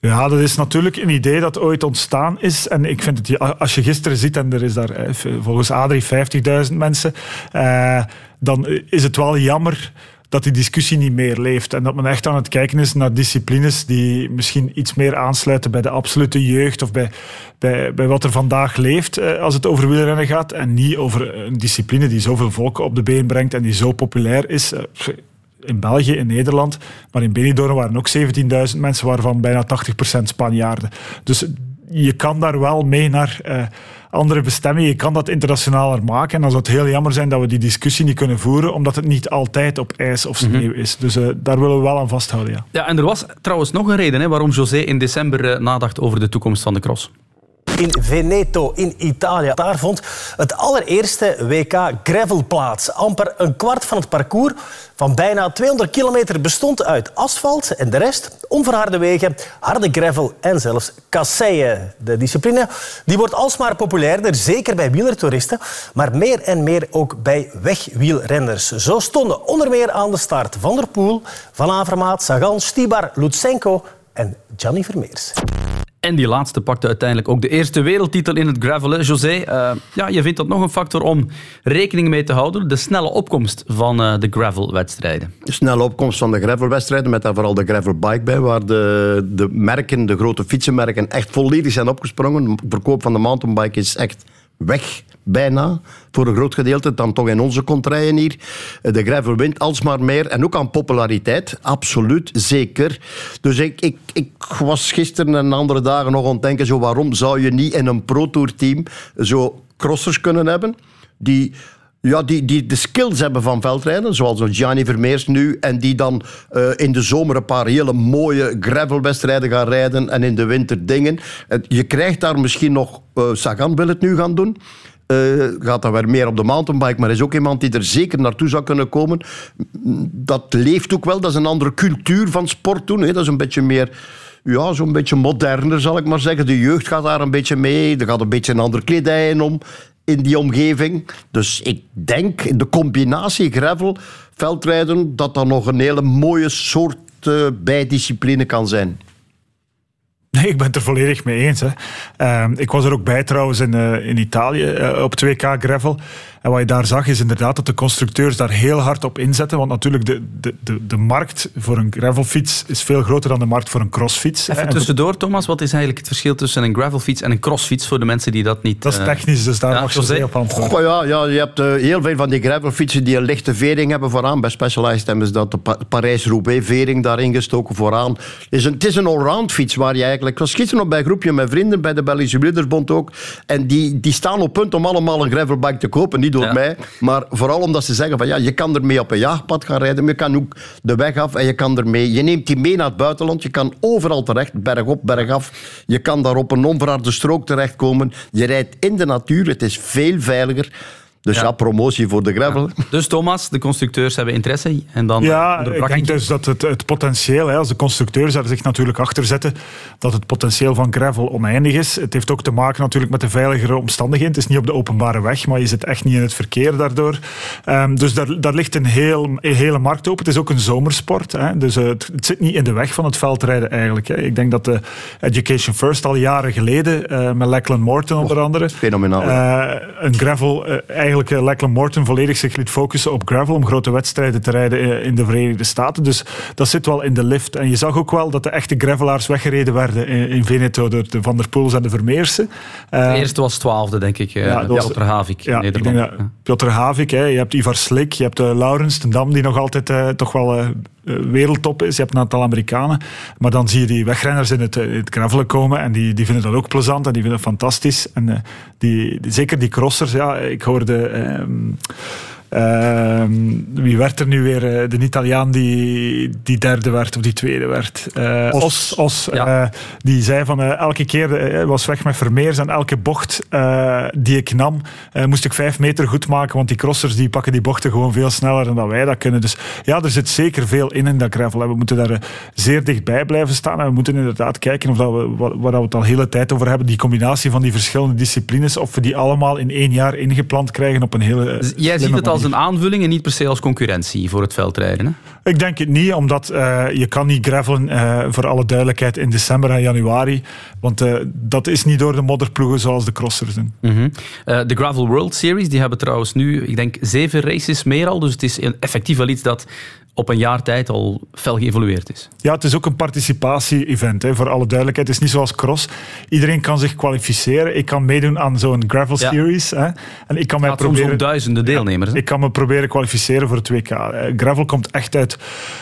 Ja, dat is natuurlijk een idee dat ooit ontstaan is. En ik vind het, als je gisteren ziet, en er is daar volgens Adrie 50.000 mensen, dan is het wel jammer dat die discussie niet meer leeft. En dat men echt aan het kijken is naar disciplines die misschien iets meer aansluiten bij de absolute jeugd of bij, bij, bij wat er vandaag leeft eh, als het over wielrennen gaat. En niet over een discipline die zoveel volken op de been brengt en die zo populair is. Eh, in België, in Nederland. Maar in Benidorm waren ook 17.000 mensen, waarvan bijna 80% Spanjaarden. Dus je kan daar wel mee naar eh, andere bestemmingen. Je kan dat internationaler maken. En dan zou het heel jammer zijn dat we die discussie niet kunnen voeren, omdat het niet altijd op ijs of sneeuw is. Dus eh, daar willen we wel aan vasthouden, ja. Ja, en er was trouwens nog een reden hè, waarom José in december eh, nadacht over de toekomst van de cross. In Veneto in Italië. Daar vond het allereerste WK gravel plaats. Amper een kwart van het parcours van bijna 200 kilometer bestond uit asfalt en de rest onverharde wegen, harde gravel en zelfs kasseien. De discipline die wordt alsmaar populairder, zeker bij wielertoeristen, maar meer en meer ook bij wegwielrenners. Zo stonden onder meer aan de start Van der Poel, Van Avermaat, Sagan, Stibar, Lutsenko en Gianni Vermeers. En die laatste pakte uiteindelijk ook de eerste wereldtitel in het gravel. hè. José, eh, ja, je vindt dat nog een factor om rekening mee te houden. De snelle opkomst van eh, de gravelwedstrijden. De snelle opkomst van de gravelwedstrijden, met daar vooral de gravelbike bij, waar de, de merken, de grote fietsenmerken, echt volledig zijn opgesprongen. De verkoop van de mountainbike is echt weg, bijna, voor een groot gedeelte. Dan toch in onze contraien hier. De gravel wint alsmaar meer. En ook aan populariteit, absoluut, zeker. Dus ik, ik, ik was gisteren en andere dagen nog aan denken, zo, waarom zou je niet in een pro-tour-team zo crossers kunnen hebben, die ja, die, die de skills hebben van veldrijden, zoals Gianni Vermeers nu, en die dan eh, in de zomer een paar hele mooie gravelwedstrijden gaan rijden en in de winter dingen. Je krijgt daar misschien nog... eh, Sagan wil het nu gaan doen. Eh, gaat dan weer meer op de mountainbike, maar is ook iemand die er zeker naartoe zou kunnen komen. Dat leeft ook wel, dat is een andere cultuur van sport doen. Hè. Dat is een beetje meer ja, zo'n beetje moderner, zal ik maar zeggen. De jeugd gaat daar een beetje mee. Er gaat een beetje een andere kledij om in die omgeving. Dus ik denk, de combinatie gravel, veldrijden, dat dat nog een hele mooie soort uh, bijdiscipline kan zijn. Nee, ik ben het er volledig mee eens. Hè. Uh, ik was er ook bij trouwens in, uh, in Italië uh, op 2K Gravel. En wat je daar zag is inderdaad dat de constructeurs daar heel hard op inzetten. Want natuurlijk, de, de, de, de markt voor een gravelfiets is veel groter dan de markt voor een crossfiets. Even tussendoor, Thomas, wat is eigenlijk het verschil tussen een gravelfiets en een crossfiets voor de mensen die dat niet... Dat is technisch, dus daar ja, mag je zeker op antwoorden. Oh, ja, ja, je hebt uh, heel veel van die gravelfietsen die een lichte vering hebben vooraan. Bij Specialized hebben ze dat de pa Parijs-Roubaix vering daarin gestoken vooraan. Het is een, het is een allround fiets waar je eigenlijk... Ik was gisteren nog bij een groepje met vrienden bij de Belgische Wielersbond ook. En die, die staan op punt om allemaal een gravelbike te kopen. Niet door ja. mij, maar vooral omdat ze zeggen van ja, je kan ermee op een jaagpad gaan rijden, maar je kan ook de weg af en je kan ermee... Je neemt die mee naar het buitenland, je kan overal terecht, bergop, bergaf. Je kan daar op een onverharde strook terechtkomen. Je rijdt in de natuur, het is veel veiliger. Dus ja, ja promotie voor de gravel. Ja. Dus Thomas, de constructeurs hebben interesse. En dan ja, ik denk dus dat het, het potentieel, hè, als de constructeurs daar zich natuurlijk achter zetten, dat het potentieel van gravel oneindig is. Het heeft ook te maken natuurlijk met de veiligere omstandigheden. Het is niet op de openbare weg, maar je zit echt niet in het verkeer daardoor. Um, dus daar, daar ligt een, heel, een hele markt open. Het is ook een zomersport. Hè, dus uh, het, het, zit niet in de weg van het veldrijden eigenlijk. Hè. Ik denk dat de Education First al jaren geleden, uh, met Lachlan Morton onder andere, oh, fenomenaal, uh, een gravel eigenlijk Lachlan Morton volledig zich liet focussen op gravel om grote wedstrijden te rijden in de Verenigde Staten. Dus dat zit wel in de lift. En je zag ook wel dat de echte gravelaars weggereden werden in Veneto door de Van der Poels en de Vermeersen. De eerste was twaalfde, denk ik. Ja, Piotr Havik ja, in Nederland. Ik denk dat Piotr Havik, hè, je hebt Ivar Slik, je hebt Laurens ten Dam, die nog altijd toch wel... Wereldtop is. Je hebt een aantal Amerikanen. Maar dan zie je die wegrenners in het, in het gravelen komen en die, die vinden dat ook plezant en die vinden het fantastisch. En die, zeker die crossers, ja, ik hoorde... Um, uh, wie werd er nu weer? Uh, de Italiaan die, die derde werd of die tweede werd. Uh, Os. Os, Os ja. die zei van elke keer was weg met Vermeers en elke bocht die ik nam moest ik vijf meter goed maken, want die crossers die pakken die bochten gewoon veel sneller dan wij dat kunnen. Dus ja, er zit zeker veel in in dat gravel. En we moeten daar zeer dichtbij blijven staan en we moeten inderdaad kijken of dat we, waar we het al hele tijd over hebben, die combinatie van die verschillende disciplines, of we die allemaal in één jaar ingeplant krijgen op een hele... Jij ziet het als een aanvulling en niet per se als concurrentie voor het veldrijden. Hè? Ik denk het niet, omdat uh, je kan niet gravelen, uh, voor alle duidelijkheid, in december en januari. Want uh, dat is niet door de modderploegen zoals de crossers doen. -hmm. de Gravel World Series die hebben trouwens nu, ik denk, zeven races meer al. Dus het is effectief wel iets dat op een jaar tijd al fel geëvolueerd is. Ja, het is ook een participatie-event, voor alle duidelijkheid. Het is niet zoals cross. Iedereen kan zich kwalificeren. Ik kan meedoen aan zo'n gravel ja. series. Hè. En ik kan mij proberen... om duizenden deelnemers. Ja, ik kan me proberen kwalificeren voor het WK. Gravel komt echt uit,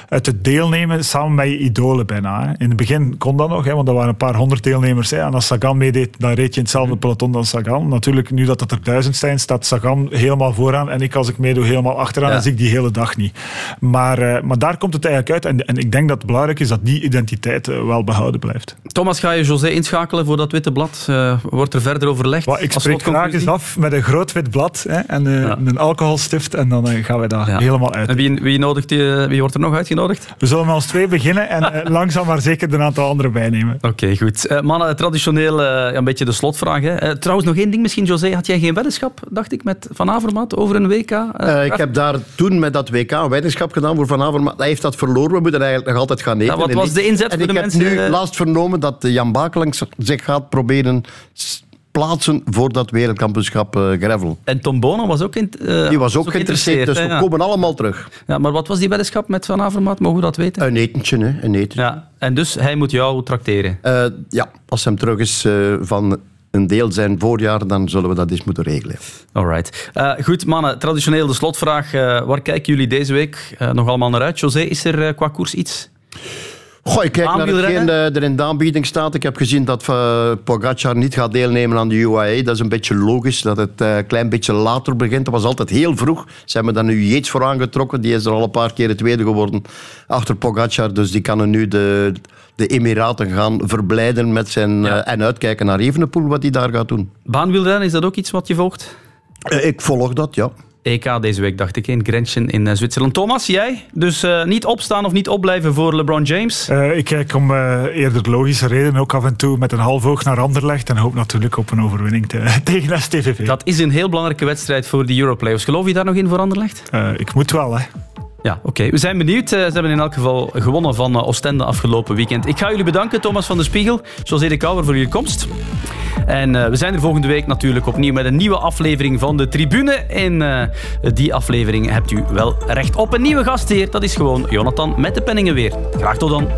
uit het deelnemen samen met je idolen bijna. Hè. In het begin kon dat nog, hè, want er waren een paar honderd deelnemers. Hè. En als Sagan meedeed, dan reed je in hetzelfde mm. peloton dan Sagan. Natuurlijk, nu dat het er duizend zijn, staat Sagan helemaal vooraan. En ik, als ik meedoe, helemaal achteraan. Ja. En zie ik die hele dag niet. Maar maar daar komt het eigenlijk uit. En, en, ik denk dat het belangrijk is dat die identiteit wel behouden blijft. Thomas, ga je José inschakelen voor dat witte blad? Uh, wordt er verder overlegd? Well, ik spreek graag eens af met een groot wit blad hè, en uh, ja. een alcoholstift. En dan uh, gaan we daar ja. helemaal uit. En wie, wie, nodigt die, wie wordt er nog uitgenodigd? We zullen met ons twee beginnen en langzaam maar zeker een aantal anderen bijnemen. Oké, okay, goed. mannen, traditioneel een beetje de slotvraag. Hè. trouwens, nog één ding misschien, José. Had jij geen weddenschap, dacht ik, met Van Avermaat over een WK? ik heb daar toen met dat WK een weddenschap gedaan voor Van Avermaat. Hij heeft dat verloren. We moeten eigenlijk nog altijd gaan eten. Ja, wat was de inzet en voor de mensen? Ik heb nu laatst vernomen dat Jan Bakelangs zich gaat proberen plaatsen voor dat wereldkampioenschap uh, gravel. En Tom Bono was ook, in, uh, die was ook, ook geïnteresseerd, dus we ja. komen allemaal terug. Ja, maar wat was die weddenschap met Van Avermaat? Mogen we dat weten? Een etentje, hè. Een etentje. Ja, en dus hij moet jou trakteren? Uh, ja, als hem terug is van een deel zijn voorjaar, dan zullen we dat eens moeten regelen. Alright. Uh, goed, mannen, traditioneel de slotvraag. Uh, waar kijken jullie deze week uh, nog allemaal naar uit? José, is er qua koers iets? Goh, ik kijk naar hetgeen er in de aanbieding staat. Ik heb gezien dat uh, Pogacar niet gaat deelnemen aan de UAE. Dat is een beetje logisch, dat het een uh, klein beetje later begint. Dat was altijd heel vroeg. Ze hebben daar nu Yates voor aangetrokken. Die is er al een paar keer de tweede geworden achter Pogacar. Dus die kan er nu de, de Emiraten gaan verblijden met zijn, ja. uh, en uitkijken naar Evenepoel, wat hij daar gaat doen. Baanwielrennen, is dat ook iets wat je volgt? ik volg dat, ja. EK deze week, dacht ik, in Grenchen in eh, Zwitserland. Thomas, jij? Dus eh, niet opstaan of niet opblijven voor LeBron James? Eh, ik kijk om eerder logische redenen ook af en toe met een half oog naar Anderlecht en hoop natuurlijk op een overwinning te- tegen STVV. Dat is een heel belangrijke wedstrijd voor de Europlayoffs. Geloof je daar nog in voor Anderlecht? Ik moet wel, hè. Ja, oké. We zijn benieuwd. Eh, Ze hebben in elk geval gewonnen van eh, Oostende afgelopen weekend. Ik ga jullie bedanken, Thomas van der Spiegel, zoals Erik Kouwer, voor jullie komst. En eh, we zijn er volgende week natuurlijk opnieuw met een nieuwe aflevering van de Tribune. In die aflevering hebt u wel recht op een nieuwe gastheer. Dat is gewoon Jonathan met de penningen weer. Graag tot dan.